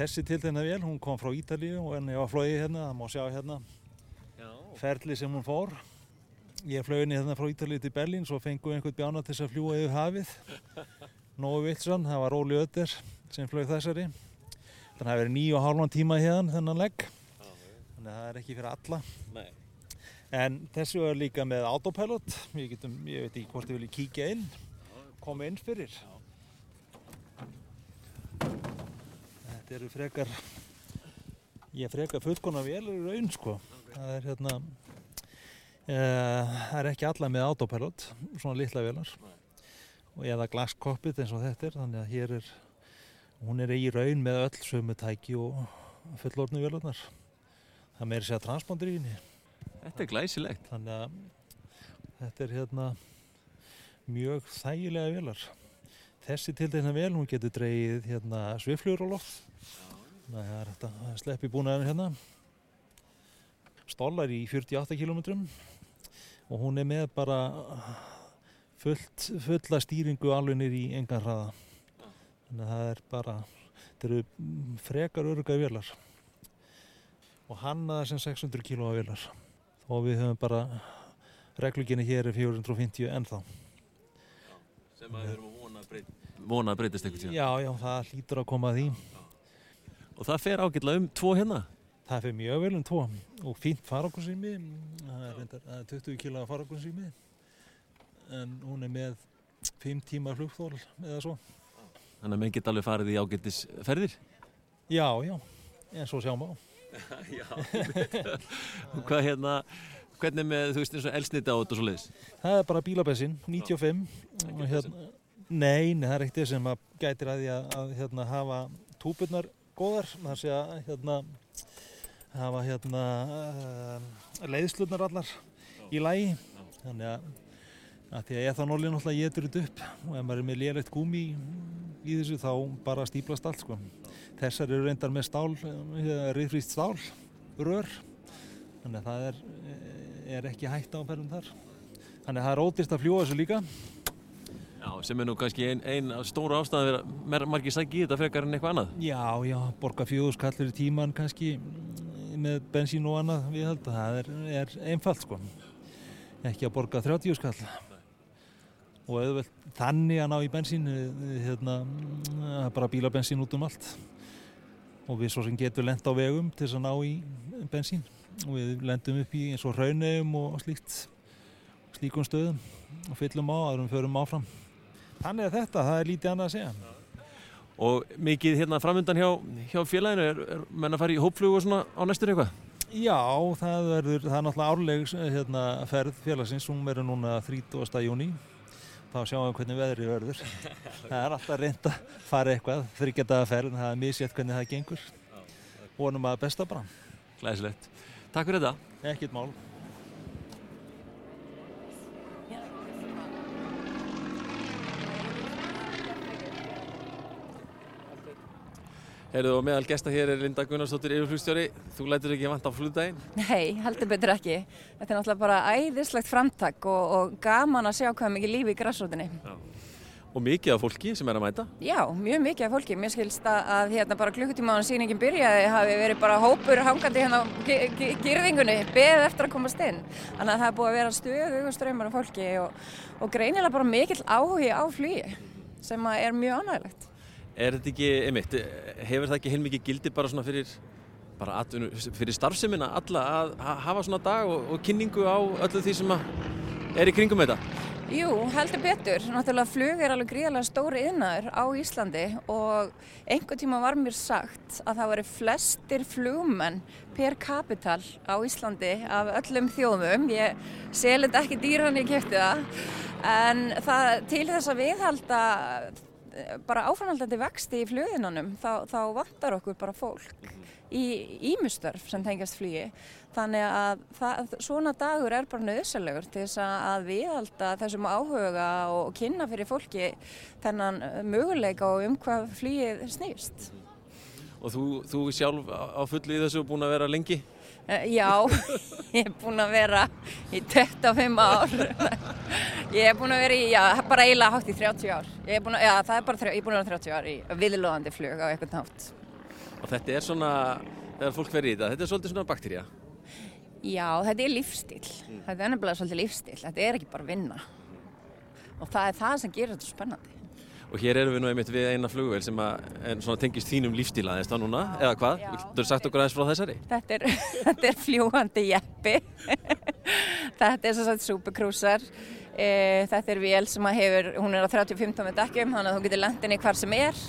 Þessi til þennan vél, hún kom frá Ítalíu og henni var flóið hérna, það má sjá hérna ferli sem hún fór. Ég flög henni hérna frá Ítalíu til Berlín, svo fengum við einhvern bjána til þess að fljúa yfir hafið. Nói Wilson, það var Óli Ötter sem flög þessari. Þannig að það hefur nýju og hálfan tíma hérna þennan legg. Þannig að það er ekki fyrir alla. Nei. En þessu er líka með autopilot. Ég, getum, ég veit ekki hvort þið viljið kíkja inn, koma inn fyrir. Þetta eru frekar, ég frekar fullkona velur í raun sko. Það er hérna, e, það er ekki alla með autopilot, svona litla velar. Og eða glaskopit eins og þetta er, þannig að hér er, hún er í raun með öll sömu tæki og fullornu velunar. Það meiri segja transponder í henni. Þetta er glæsilegt. Þannig að þetta er hérna mjög þægilega velar. Þessi til þetta vel, hún getur dreyið hérna svifljur á loft. Þannig að það er þetta að sleppi búnaðinu hérna. Stólar í 48 km og hún er með bara fullt, fulla stýringu alveg niður í engan hraða. Þannig að það er bara, þetta eru frekar örga velar og hannaða sem 600 kg velar og við höfum bara regluginni hér er 450 ennþá. Sem að við erum að vona að, breyt, vona að breytist eitthvað síðan Já, já, það hlýtur að koma að því. Og það fer ágætlega um tvo hérna? Það fer mjög vel um tvo. Og fínt faragunsými það er, reyndar, það er 20 kg faragunsými en hún er með 5 tíma flugþól eða svo Þannig að menn geta alveg farið í ágættis ferðir? Já, já, en svo sjáum á Já, hvað hérna hvernig með, þú veist, eins og elsnita á þetta og svo leiðis? Það er bara bílabensin, 95 og hérna, nei, það er ekkert sem að gætir að því að, að hérna, hafa túpurnar góðar, það sé að hérna, hafa hérna uh, leiðslurnar allar í lægi, þannig að, að því að ethanólinn alltaf getur þetta upp og ef maður er með lélegt gúmi í, þessu þá bara stíplast allt sko. Þessar eru reyndar með stál, riðfrýst stál, rör, þannig að það er, er ekki hægt á ferðum þar. Þannig að það er ódýrst að fljúa þessu líka. Já, sem er nú kannski einn ein stóru ástæði að margir sækja í þetta frekar en eitthvað annað. Já, já, borga fjóðskallir í tíman kannski með bensín og annað við held að það er, er einfalt sko. Ekki að borga 30 skall. Og auðvelt þannig að ná í bensín, hérna, bara bílabensín út um allt. Og við svo sem getum lenda á vegum til þess að ná í bensín. Og við lendum upp í eins og raunegum og slíkt, slíkum stöðum og fyllum á aðrum förum áfram. Þannig að þetta, það er lítið annað að segja. Og mikið hérna framöndan hjá, hjá félaginu, er, er menn að fara í hópflug og svona á næstur eitthvað? Já, það, verður, það er náttúrulega árleg hérna, ferð félagsins, hún verður núna 30. júni. Þá sjáum við hvernig veðrið verður. það er alltaf reynd að fara eitthvað, þryggjadaða ferð, það er misjætt hvernig það gengur. Vonum að besta bara. Glæsilegt. Takk fyrir þetta. Ekkit mál. Heyrðu og meðal gesta hér er Linda Gunnarsdóttir yfirflugstjóri. Þú lætur ekki vant á flugdægin? Nei, heldur betur ekki. Þetta er náttúrulega bara æðislegt framtak og, og gaman að sjá hvað mikið lífi í græsrótinni. Og mikið af fólki sem er að mæta? Já, mjög mikið af fólki. Mér skilst að hérna bara klukkutíma á hann síningin byrjaði hafi verið bara hópur hangandi hérna á girðingunni, beðið eftir að komast inn. Þannig að það er búið að vera stöðu ströymar af fólki og, og greinilega bara mikill áhugi á flugi sem er mjög ánægilegt. Er þetta ekki, einmitt, hefur það ekki heilmikið gildi bara svona fyrir bara atvinnu, fyrir starfseminna alla að ha- hafa svona dag og, og kynningu á öllu því sem er í kringum þetta? Jú, heldur betur. Náttúrulega flug er alveg gríðarlega stóri yðnaður á Íslandi og einhver tíma var mér sagt að það væri flestir flugmenn per kapital á Íslandi af öllum þjóðum. Ég seli þetta ekki dýran ég kefti það en það, til þess að viðhalda bara áframhaldandi vexti í fluginanum þá, þá vantar okkur bara fólk í ímustörf sem tengjast flugi. Þannig að það, svona dagur er bara nöðsalegur til þess að viðhalda þessum áhuga og kynna fyrir fólki þennan möguleika og um hvað flugið snýst. Og þú, þú sjálf á fullu í þessu búin að vera lengi? Eh, Já, ég er búin að vera í 25 ár. Ég er búin að vera í, já, bara eiginlega hátt í 30 ár. Ég er búin að, já, það er bara, ég er búin að vera 30 ár í viðlóðandi flug á eitthvað nátt. Og þetta er svona, þegar fólk verður í þetta, þetta er svolítið svona bakterja. Já, þetta er lífstíl. Þetta er nefnilega svolítið lífstíl. Þetta er ekki bara vinna. Og það er það sem gerir þetta spennandi. Og hér erum við nú einmitt við eina flugvél sem tengist þínum lífstíla þá núna, eða hvað? Viltu sagt okkur aðeins frá þessari? Þetta er, þetta er fljúandi jeppi. þetta er svo sagt supercruiser. E, þetta er vél sem að hefur, hún er á 30-15 með dekkjum, þannig að þú getur lendinni hvar sem er.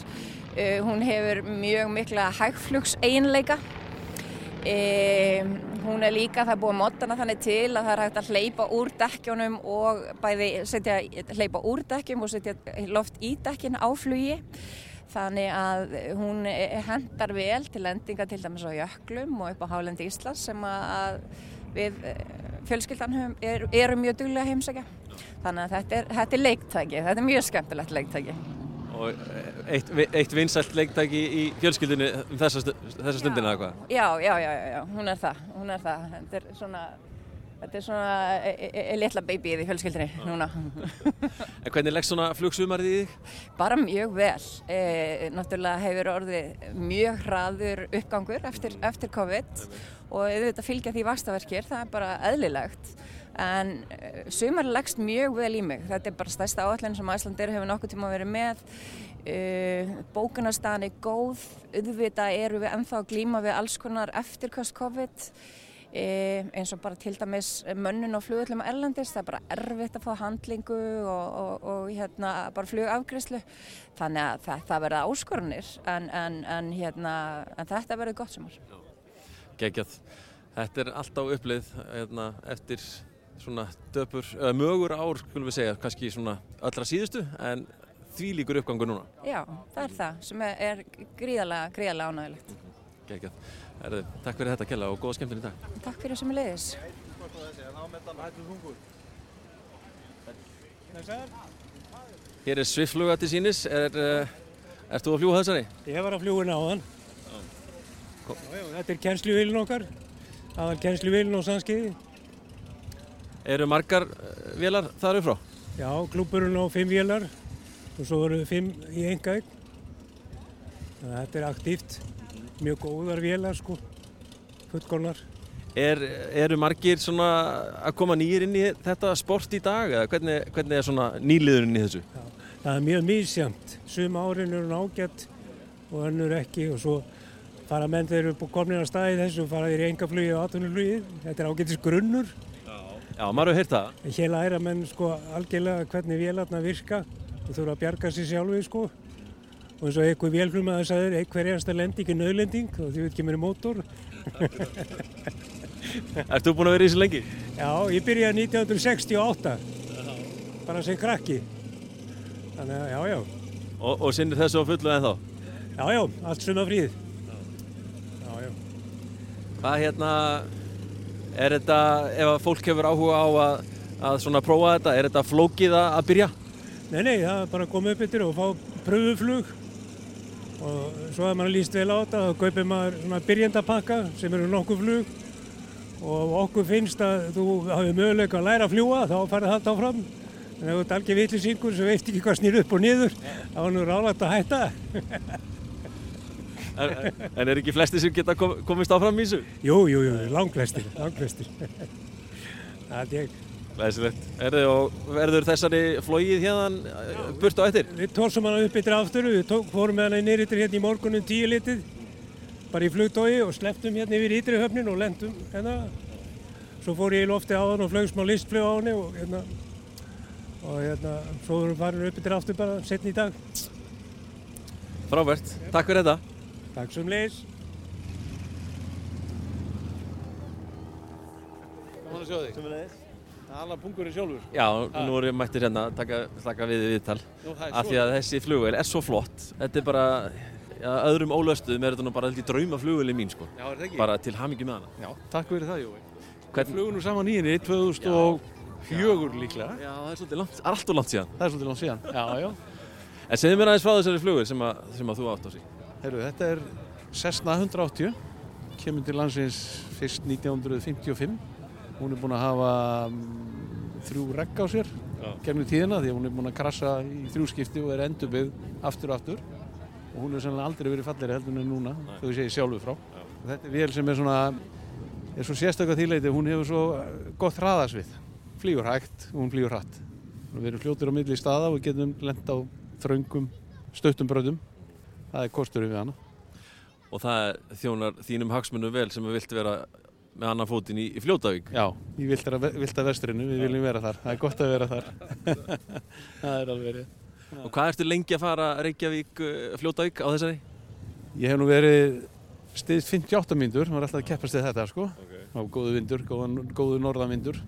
E, hún hefur mjög mikla hægflugs einleika. E, hún er líka, það er búið að modana þannig til að það er hægt að hleypa úr dekkjónum og bæði setja, hleypa úr dekkjum og setja loft í dekkin á flugi. Þannig að hún hendar vel til lendinga til dæmis á jöklum og upp á hálendi Íslands sem að við eh, fjölskyldan höfum- er, mjög duglega heimsækja. Þannig að þetta er, þetta er leiktæki, þetta er mjög skemmtilegt leiktæki. Og eitt, eitt vinsælt leiktæki í fjölskyldinu um þessa, þessa stundina eða hvað? Já, já, já, já, já, hún er það, hún er það. Þetta er svona, þetta er svona e, e, e, litla babyið í fjölskyldinni núna. En hvernig leggst svona flugsumarið í þig? Bara mjög vel. E, náttúrulega hefur orðið mjög hraður uppgangur eftir, eftir COVID og auðvitað fylgja því vastaverkir, það er bara eðlilegt. En e, sumar leggst mjög vel í mig. Þetta er bara stærsta áallin sem Æslandir hefur nokkuð tíma verið með. E, bókunarstaðan er góð, auðvitað eru við ennþá að glíma við alls konar eftirkast COVID. E, eins og bara til dæmis mönnun og flugöllum erlendis, það er bara erfitt að fá handlingu og, og, og hérna bara flugafgriðslu þannig að það, það verða áskorunir en, en, en, hérna, en þetta verður gott sumar. Gekkjað. Þetta er alltaf upplið hérna, eftir svona döpur, eða mögur ár, skulum við segja, kannski svona allra síðustu, en því líkur uppgangur núna. Já, það er það sem er, er gríðarlega, gríðarlega ánægilegt. Gekkjað. Herðu, takk fyrir þetta Kjella og góða skemmtun í dag. Takk fyrir sem er leiðis. Hér er sviffluga til sínis. Er, uh, ert þú að fljúa þessari? Ég var að fljúa náðan. Þetta er kennsluvílin okkar, aðal kennsluvílin á Sandskeiði. Eru margar uh, vélar þar upp frá? Já, klúburinn á fimm vélar og svo eru fimm í engaðeg. Þetta er aktíft, mjög góðar vélar sko, fullgónar. Er, eru margir svona að koma nýjir inn í þetta sport í dag eða hvernig, hvernig er svona nýliðurinn í þessu? Það er mjög mísjamt, sum árin eru nágætt og önnur ekki og svo fara menn þeir eru komin að staði þessu og fara þeir í engaflugi og atvinnuflugi. Þetta er ágættis grunnur. Já, maður hefur heyrt það. Hér læra menn sko algjörlega hvernig vélarna virka og þurfa að bjarga sér sjálfið sko. Og eins og einhver vélflum að það sagður, einhver erasta lending er nöðlending og því veit ekki mér mótor. Ert þú búinn að vera í þessu lengi? Já, ég byrjaði 1968, bara sem krakki. Þannig að, já, já. Og, og sinnir þessu á fullu en þá? Já, já, allt suma fríð. Já, já. Hvað hérna, er þetta, ef að fólk hefur áhuga á að, að svona prófa þetta, er þetta flókið að byrja? Nei, nei, það er bara að koma upp yfir og fá pröfuflug og svo að mann líst vel á þetta þá kaupir maður svona byrjendapakka sem eru nokkuð flug. Og okkur finnst að þú hafi möguleika að læra að fljúa þá farið það áfram. En ef þú ert algjör vitlisingur sem veist ekki hvað snýr upp og niður þá er nú ráðlagt að hætta En, en er ekki flesti sem geta kom, komist áfram í þessu? Jú, jú, jú, langflestir, langflestir Það er ég Læsilegt. Erðu og verður þessari flóið hérna burt á eftir? Við tórsum hana upp yttir aftur, við tók, fórum með hana í nýrittir hérna í morgunum tíu litið bara í flugdói og slepptum hérna yfir ytri höfnin og lendum hérna. Svo fór ég í lofti á hann og flög smá listflug á hann og hérna, og hérna, svo erum við farin upp yfir aftur bara setni í dag. Frábært, takk fyrir þetta. Takk sem leis. Gaman að sjá þig. Sumulegis. Alla pungurinn sjálfur. Já, nú erum við mættir hérna að taka, taka við viðtal það er af því að þessi flugvél er svo flott þetta er bara, já, öðrum ólöstuðum er þetta nú bara held í drauma flugvélin mín sko Já, er það ekki? bara til hamingi með hana Já, takk fyrir það, Jói. Hvern- nú saman í henni 2004 líklega. Já, það er svolítið langt, það er allt og langt síðan Það er svolítið langt síðan, já, já. En segðu mér aðeins frá þessari flugvél sem, að, sem að þú átt á sig Herru, þetta er Cessna 180, kemur til landsins fyrst 1955. Hún er búin að hafa mm, þrjú regg á sér Já. gegnum tíðina því að hún er búin að krasa í þrjú skipti og er endurbyggð aftur og aftur. Og hún er sannlega aldrei verið falleri heldur en núna, þó ég segi sjálfur frá. Og þetta er vél sem er svona, er svo sérstaklega þýleiti, hún hefur svo gott hraðasvið. Flýgur hægt og hún flýgur hratt. Við erum fljótir á milli staða og getum lent á þröngum, stöttum bröðum. Það er kosturinn við hana. og það þjónar þínum hagsmunum vel sem við vilt vera með annan fótinn í, í Fljótavík Já, í vilda, vilda vestrinu, við viljum vera þar. Það er gott að vera þar. það er alveg verið. Og hvað ertu lengi að fara Reykjavík, uh, Fljótavík á þessari? Ég hef nú verið stiðt 58 myndur, maður er alltaf að keppast við þetta sko. Okay. Á góðu vindur, góðu norðanvindur.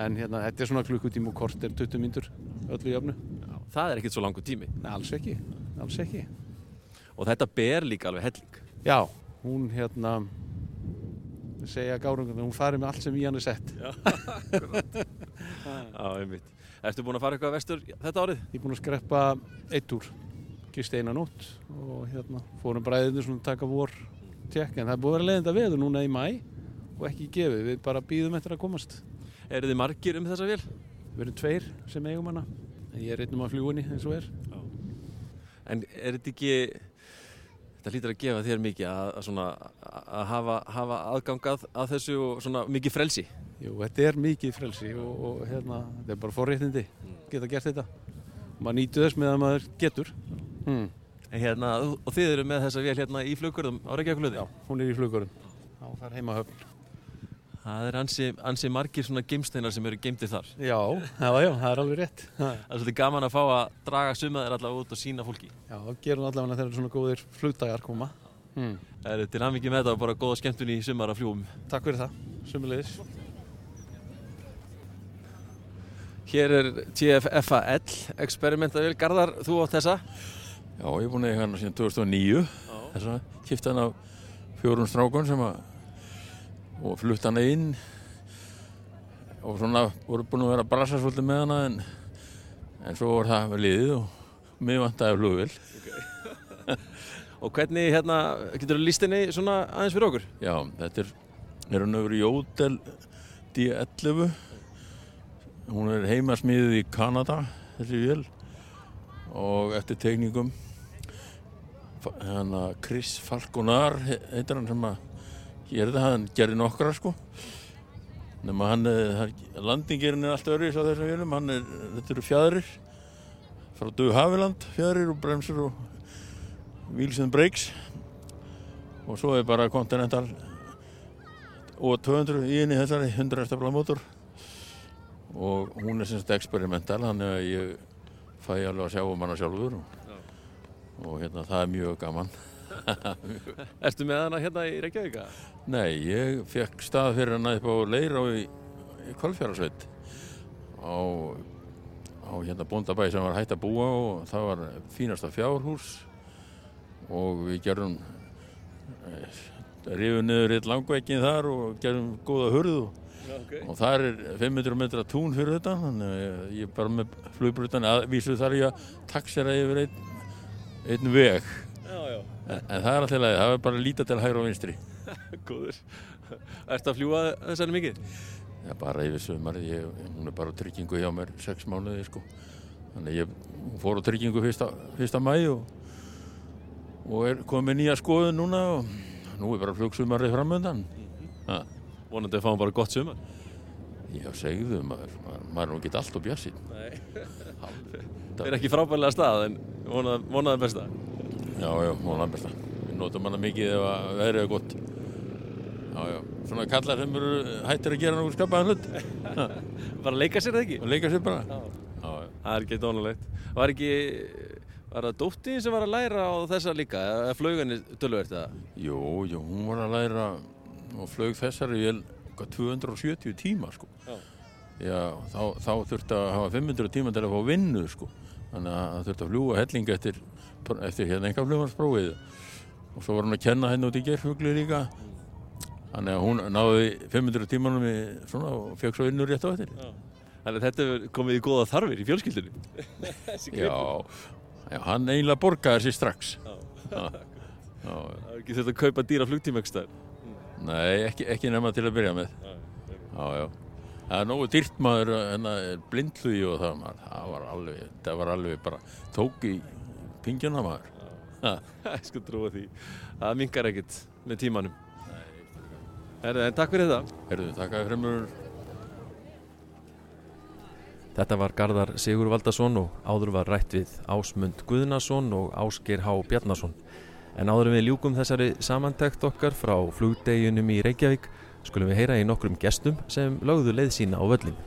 En hérna, þetta er svona klukkutíma og kort er 20 myndur öllu jöfnu. Já, það er ekkert svo langur tími Nei, alls ekki, alls ekki. Og þetta ber líka alveg helling Já, hún hérna, segja gárungan, hún farið með allt sem í hann er sett. Já, akkurat Já, einmitt Ertu búin að fara eitthvað vestur þetta árið? Ég er búin að skreppa eitt úr, gist eina nótt og hérna fórum bræðinu svona að taka vor tjekk en það er búin að vera leiðinda veður núna í mæ og ekki gefið, við bara býðum eftir að komast. Eru þið margir um þessa vél? Við erum tveir sem eigum hana, en ég er einnum af fljúinni eins og er. En er þetta ekki þetta hlýtur að gefa þér mikið að, að, svona, að hafa, hafa aðgangað að þessu og svona mikið frelsi? Jú, þetta er mikið frelsi og, og hérna, þetta er bara forréttindi, geta gert þetta. Maður nýtu þess með að maður getur. Mm. Hérna, og þið eru með þessa vél hérna í flugurðum á Reykjavík Já, hún er í flugurðum. Já, það er heimahöfn. Það er ansi, ansi margir svona geimsteinar sem eru geimtir þar. Já, já, já, það er alveg rétt. Það er svolítið gaman að fá að draga sumaðir allavega út og sína fólki. Já, það gerum allavega þegar svona góðir flugdagar koma. Mm. Það er til aðmikið með þetta og bara góða skemmtun í sumar að fljúum. Takk fyrir það, sumulegis. Hér er TFFAL, experimentavél. Garðar, þú átt þessa? Já, ég er búin að eiga hana síðan 2009. Þess að kipta hana af fjórun strákun sem að og flutt hana inn og svona voru búin að vera að brasa svolítið með hana en, en svo voru það liðið og mig vantæði flugvel okay. Og hvernig hérna, getur þú líst henni svona aðeins fyrir okkur? Já, þetta er, er hann öfur Jódel D11 hún er heimasmiðið í Kanada þessi vél og eftir tegningum hérna Chris Falconar heitir hann sem að gerði það, hann gerði nokkra sko. Nema hann, landingirinn er allt öðruðis á þessum vélum, hann er, þetta eru fjæðrir frá Dögu Haviland fjæðrir og bremsur og wheels and brakes. Og svo er bara Continental og 200 í henni þessari 100 stafla mótor og hún er semst experimental þannig að ég fæ alveg að sjá um hana sjálfur. Og, og hérna það er mjög gaman Ertu með hana hérna í Reykjavík? Nei, ég fekk stað fyrir hana upp á Leirá í, í Kolfjárasveit á, á hérna bóndabæi sem var hægt að búa og það var fínasta fjárhús og við gerum eh, rifum niður eitt langveikin þar og gerum góða hurðu Já, okay. og það er 500 metra tún fyrir þetta þannig að ég er bara með flugbrutan aðvísu þar ég að taksera yfir einn, einn veg Já, já. En, en það er alltaf leið, það er bara að líta til hægur og vinstri. Góður. Ertu að fljúa þessari mikið? Já, bara yfir sömari, ég, hún er bara á tryggingu hjá mér sex mánuði, sko. Þannig ég fór á tryggingu fyrsta, fyrsta mæ og, og er komið nýja skoðun núna og nú er bara flugsumarið framöndan. -hmm. Vonandi að fá bara gott sumar. Já, segðu, maður, maður, er nú ekki allt á bjassinn. Nei. Það er ekki frábæðilega stað en vonaði, vonaði besta. Já, já, vonaði besta. við notum hana mikið ef að veðrið er gott. Já, já, svona kallar þeim eru hættir að gera náttúrulega skapaðan hlut. bara leika sér það ekki? Leika sér bara. Já, já. Það er ekki dónulegt. Var ekki, var það dóttin sem var að læra á þessa líka, eða flauganir tölvert eða? Jú, jú, hún var að læra og flög þessari vel hvað, 270 tíma, sko. Já. Já, þá, þá þurfti að hafa 500 tíma til að fá vinnu, sko. Þannig að það þurfti að fljúa helling eftir, eftir hérna enga flugmarsprófið. Og svo var hún að kenna henni út í gerfugli líka. Þannig að hún náði 500 tímanum í svona og fekk svo vinnu rétt á eftir. Þannig að þetta komið í góða þarfir í fjölskyldunni. Já, já, hann eiginlega borgaði sér strax. Já. Já. Já, Það er ekki þurft að kaupa dýra stær. Nei, ekki, ekki nema til að byrja með. Já, já. Það er nógu dýrt maður er blindlugi og það, maður, það var alveg, það var alveg bara tók í pingjuna maður. Ég skal trúa því. Það mingar ekkert með tímanum. Herðu, en takk fyrir þetta. Herðu, takk fyrir mér. Þetta var Garðar Sigur Valdason og áður var rætt við Ásmund Guðnason og Ásgeir Há Bjarnason. En áður en við ljúkum þessari samantækt okkar frá flugdeginum í Reykjavík skulum við heyra í nokkrum gestum sem lögðu leið sína á völlin.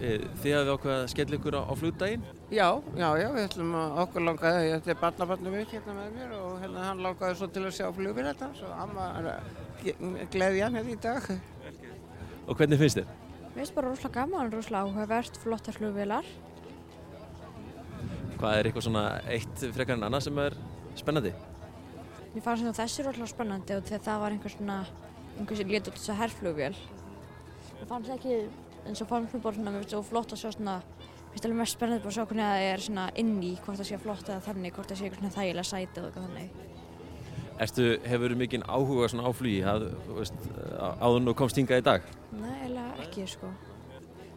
Þið hafið ákveðið að skella ykkur á, á flugdaginn? Já, já, já, við ætlum að okkur langaði, þetta er barnabarnu mitt hérna með mér og hérna hann langaði svo til að sjá flugvél þetta, svo amma er að gleðja hann hérna í dag. Og hvernig finnst þér? Mér finnst bara rosalega gaman, rosalega áhugavert, flottar flugvélar. Hvað er eitthvað svona eitt frekar en annað sem er spennandi? Mér fannst svona þessi rosalega spennandi og þegar það var einhver svona, einhver sem létt út þess að herrflugvél. Mér fannst ekki, eins og fannst mér bara svona, mér finnst það flott að sjá svona, mér finnst alveg mest spennandi bara að sjá hvernig það er svona inn í, hvort það sé flott eða þannig, hvort það sé eitthvað svona þægilega sæti eða eitthvað þannig. Erstu, hefur mikinn áhuga svona á flugi, að, þú veist, áður nú komst hingað í dag? Nei, eiginlega ekki, sko.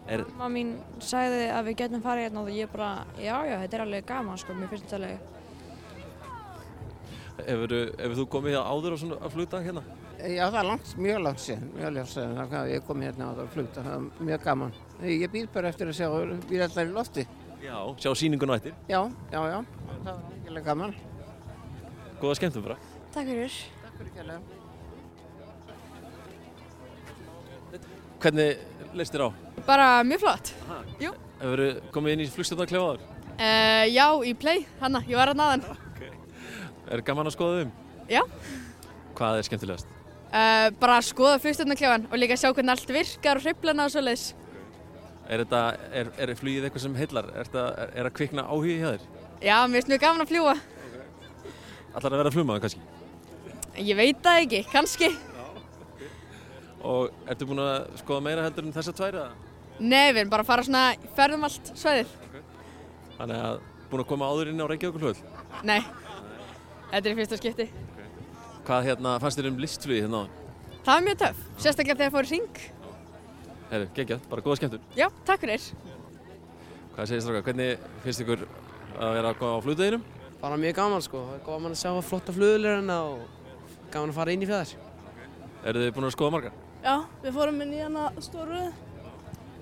Er, Mamma mín sagði að við getum farið hérna og ég bara, já, já, þetta er alveg gaman, sko, mér finnst þetta alveg. hefur, þú komið áður á svona flugdag hérna? Já, það er langt, mjög langt síðan, mjög langt síðan, þannig að ég kom hérna á það að flugta, það er mjög gaman. Ég býð bara eftir að sjá bílallar í lofti. Já. Sjá sýninguna eftir? Já, já, já, það var ekki gaman. Góða skemmtum bara. Takk fyrir. Takk fyrir kjærlega. Hvernig leist þér á? Bara mjög flott. Jú. Hefur komið inn í flugstjórnarklefa áður? Uh, já, í Play, hanna, ég var að naðan. Er gaman að skoða um? Já. Hvað er skemmtilegast? Uh, bara að skoða flugstjórnarklefan og líka sjá hvernig allt virkar og hriflana og svoleiðis. Er, þetta, er, er flugið eitthvað sem heillar? Er, þetta, er að kvikna áhugi hjá þér? Já, mér finnst mjög gaman að fljúa. Allar að vera flugmaður kannski? Ég veit það ekki, kannski. Og ertu búin að skoða meira heldur en þessa tvær eða? Nei, við erum bara að fara svona, ferðum allt svæðið. Þannig að búin að koma áður inn á Reykjavík Nei, þetta er fyrsta skipti. Hvað hérna fannst þér um listflugið hérna á? Það var mjög töff, sérstaklega þegar ég fór í ring. Herru, geggjað, bara góða skemmtur. Já, takk fyrir. Hvað segir stráka, hvernig finnst ykkur að vera að koma á flugdeginum? Bara mjög gaman sko, það gaman að sjá flotta flugulur hérna og gaman að fara inn í fjæðar. Eru þið búin að skoða margar? Já, við fórum inn í hana stóru,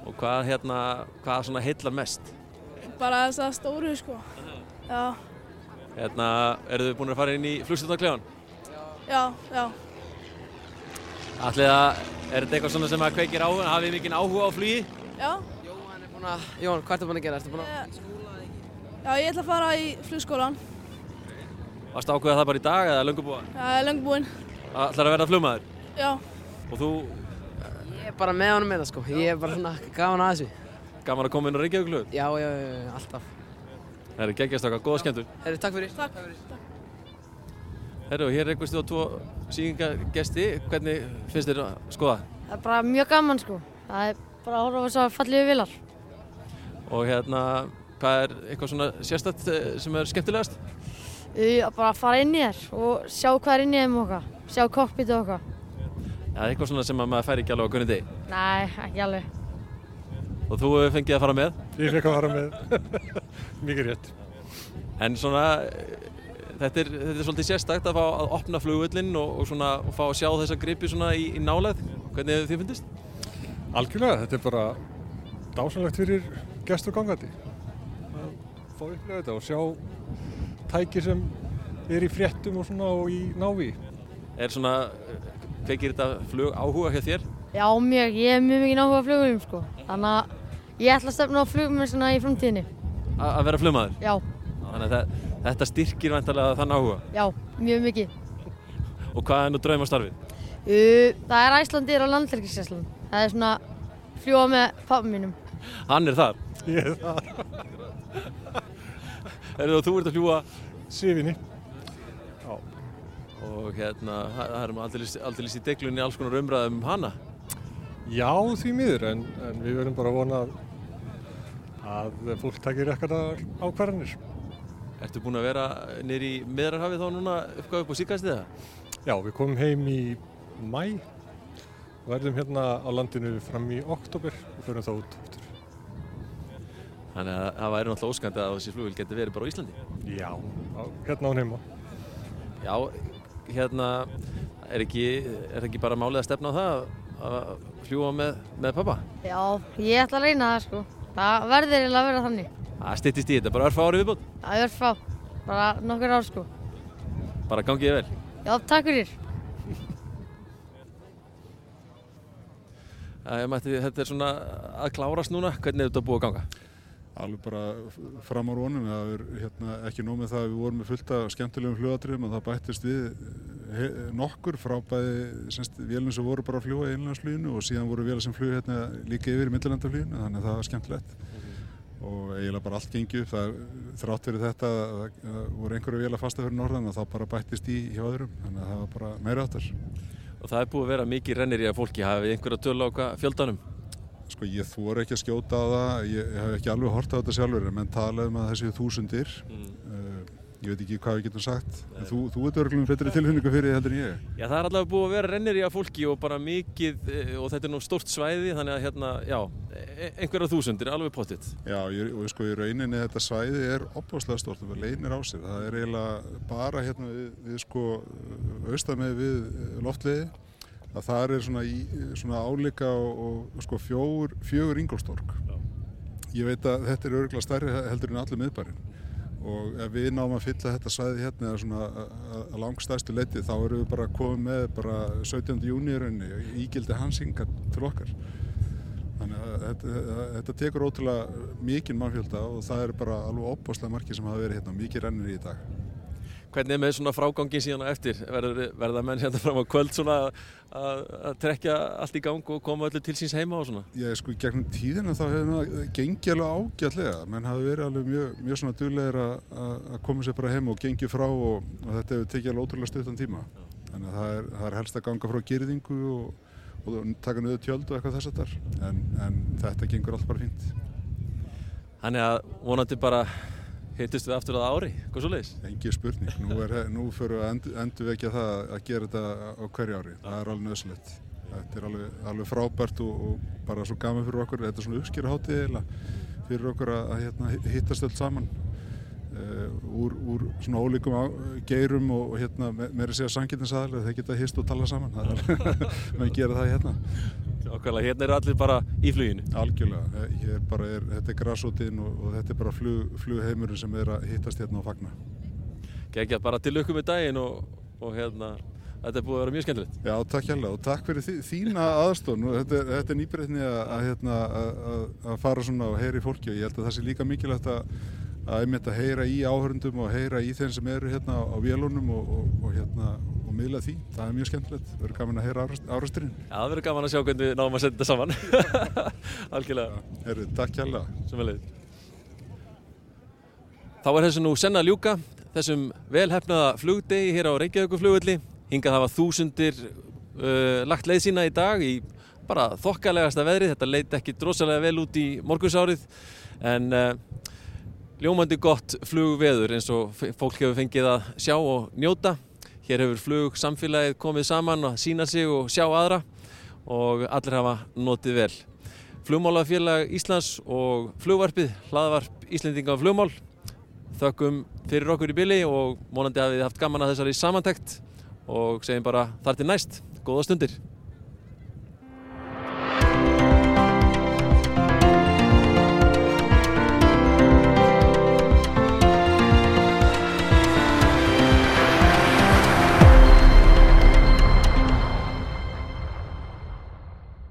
Og hvað hérna, hvað svona heillar mest? bara þess að stóru sko. Já, Hérna, eru þið búin að fara inn í flugstjórnarklefan? Já, já. Ætlið að, er þetta eitthvað svona sem að kveikir áhuga, hafið mikinn áhuga á flugi? Já. Búna, Jón, hvað ertu búin að gera? Ertu búin að... Já, ég ætla að fara í flugskólan. Varst ákveða það bara í dag eða löngu búin? Það er lengur búinn. Ætlar að verða flugmaður? Já. Og þú, Ég er bara með honum með það sko, ég er bara svona gaman að þessu. gaman að koma inn á Reykjavík flug? Já, já, já, já, alltaf. Það eru geggjast okkar, góða skemmtur. Herri, takk fyrir. Takk fyrir. Herru, hér er einhverstu á tvo síðingagesti. Hvernig finnst þér að skoða? Það er bara mjög gaman sko. Það er bara að horfa á þess að fallið vilar. Og hérna, hvað er eitthvað svona sérstætt eh, sem er skemmtilegast? Við bara að fara inn í þér og sjá hvað er inn í þeim okkar. Sjá kokpitið okkar. Já, eitthvað svona sem að maður fær ekki alveg á kunni degi. Nei, ekki alveg. Og þú hefur fengið að fara með? Ég fekk að fara með. Mikið rétt. En svona, þetta er, þetta er svolítið sérstakt að fá að opna flugvöllin og, og, svona, og fá að sjá þessa gripi svona í, í nálæð. Hvernig hefur þið fyndist? Algjörlega, þetta er bara dásanlegt fyrir gest og gangandi. Að fá upplifa þetta og sjá tæki sem er í fréttum og svona og í návi. Er svona, kveikir þetta flug áhuga hjá þér? Já, mjög, ég er mjög mikið náhuga flugum sko. Þannig að ég ætla að stefna á flugum svona í framtíðinni. A að vera flugmaður? Já, Þannig að það, þetta styrkir vantarlega þann áhuga. já, mjög mikið. Og hvað er nú draumastarfið? Uh, það er Æslandir og landhelgisgæslan. Það er svona fljúa með pappa mínum. Hann er þar. Ég er þar. Erðu þú ert að fljúa? Svifinni. Já. Og hérna, það erum aldrei í deglunni alls konar umræðum um hana. Já, því miður, en, en við verðum bara að vona að, að fólk takir eitthvað ákvarðanir. Ertu búinn að vera nýri í miðrarhafið þá núna uppgáð upp á síkast eða? Já, við komum heim í mæ og verðum hérna á landinu fram í oktober og förum þá út aftur. Þannig að það væri náttúrulega óskandi að þessi flugvél geti verið bara á Íslandi. Já, á, hérna á heima. Já, hérna er ekki, er ekki bara málið að stefna á það að- að fljúa með, með pappa? Já, ég ætla að reyna það sko. Það verður eiginlega að vera þannig. Það styttist í þetta, bara örfa árið viðbútt. Það er fá, bara nokkur ár sko. Bara gangið vel. Já, takk fyrir. Æ, mætti, þetta er svona að klárast núna, hvernig er þetta búið að ganga? alveg bara fram á rónum það er hérna, ekki nóg með það að við vorum með fullt af skemmtilegum flugatriðum og það bættist við nokkur frá bæði semst, vélum sem voru bara að fljúa í innlandsfluginu og síðan voru vélar sem flug hérna líka yfir í millilandafluginu þannig að það var skemmtilegt og eiginlega bara allt er þrátt fyrir þetta voru einhverju vélar fasta fyrir norðan og þá bara bættist í hjá öðrum. Þannig að það var bara meira áttar. Og það er búið að vera mikið rennir í að fólki, hafið einhverja tölu á hvað fjöldanum? Sko ég þóra ekki að skjóta á það, ég, ég hef ekki alveg hort á þetta sjálfur, en menn tala um að þessi þúsundir, uh, ég veit ekki hvað við getum sagt, en þú, þú ert örglum betri tilfinningu fyrir heldur en ég. Já, það er allavega búið að vera rennir í að fólki og bara mikið, eh, og þetta er nú stórt svæði, þannig að hérna, já, e- einhverja þúsundir, alveg pottitt. Já, ég, og sko í rauninni þetta svæði er opáslega stort, það leynir á sér, það er eiginlega bara hérna við, við sko austan með við loftliði, að það er svona, í, svona álíka og, og sko fjögur, ingolstork. Ég veit að þetta er örgulega stærri heldur en allir miðbærin og ef við náum að fylla þetta svæði hérna eða svona að langstæstu leiti þá erum við bara komið með bara 17. júni í rauninni ígildi hans hinga til okkar. Þannig að þetta, þetta tekur ótrúlega mikinn mannfjölda og það er bara alveg opbáslega margir sem hafa verið hérna, mikið rennir í dag. Hvernig er með svona frágangi síðan á eftir? Verður, verða menn hérna fram á kvöld svona að, að trekja allt í gang og koma öllu til síns heima og svona? Ég sko, gegnum tíðina þá hefur það gengið alveg ágætlega. Menn hafi verið alveg mjög, mjög svona duglegir að, að að koma sér bara heim og gengið frá og, og þetta hefur tekið alveg ótrúlega stuttan tíma. Þannig að það er, það er helst að ganga frá gyrðingu og, og taka niður tjöld og eitthvað þess að þar. En, en þetta gengur allt bara fínt. Þannig að vonandi bara hittist við aftur að ári, hvað svo leiðis? Engi spurning. Nú, nú fyrir að endur, vekja það að gera þetta á hverju ári. Það er alveg nöðsynlegt. Þetta er alveg, alveg frábært og, og bara svo gaman fyrir okkur. Þetta er svona uppskýraháttið fyrir okkur að, að hérna, hittast öll saman úr, úr svona ólíkum á, geirum og, og hérna, me, meira segja sanginninsaðalega. Þeir geta hist og tala saman. Það er, maður gera það hérna. Okkarlega, hérna eru allir bara í fluginu? Algjörlega. Bara er, þetta er grassótinn og, og þetta er bara flug, flugheimurinn sem er að hittast hérna og fagna. Gekja bara til lukku með daginn og, og hérna, þetta er búið að vera mjög skemmtilegt. Já, takk hérlega og takk fyrir þí, þína aðstofn og þetta, er- þetta er nýbreytni að, að, hérna, að, að- að fara svona og heyra í fólki og ég held að það sé líka mikilvægt að, að einmitt að heyra í áhörundum og heyra í þeim sem eru hérna á vélunum og, og, og, hérna, og miðla því. Það er mjög skemmtilegt. Það verður gaman að heyra árasturinn. Já, það verður gaman að sjá hvernig við náum að setja þetta saman. Algjörlega. Herru, takk hérlega. Sem vel Þá er þessu nú senna ljúka, þessum velhefnaða flugdegi hér á Reykjavíkuflugulli. Hingað hafa þúsundir uh, lagt leið sína í dag í bara þokkalegasta veðrið. Þetta leit ekki drosalega vel út í morgunsárið en uh, ljómandi gott flugveður eins og fólk hefur fengið að sjá og njóta. Hér hefur flug samfélagið komið saman að sína sig og sjá aðra og allir hafa notið vel. Flugmálafélag Íslands og flugvarpið, hlaðvarp Íslendinga á flugmál. Þökkum fyrir okkur í bili og vonandi hafið þið haft gaman að þessari samantækt og segjum bara þar til næst. Góða stundir.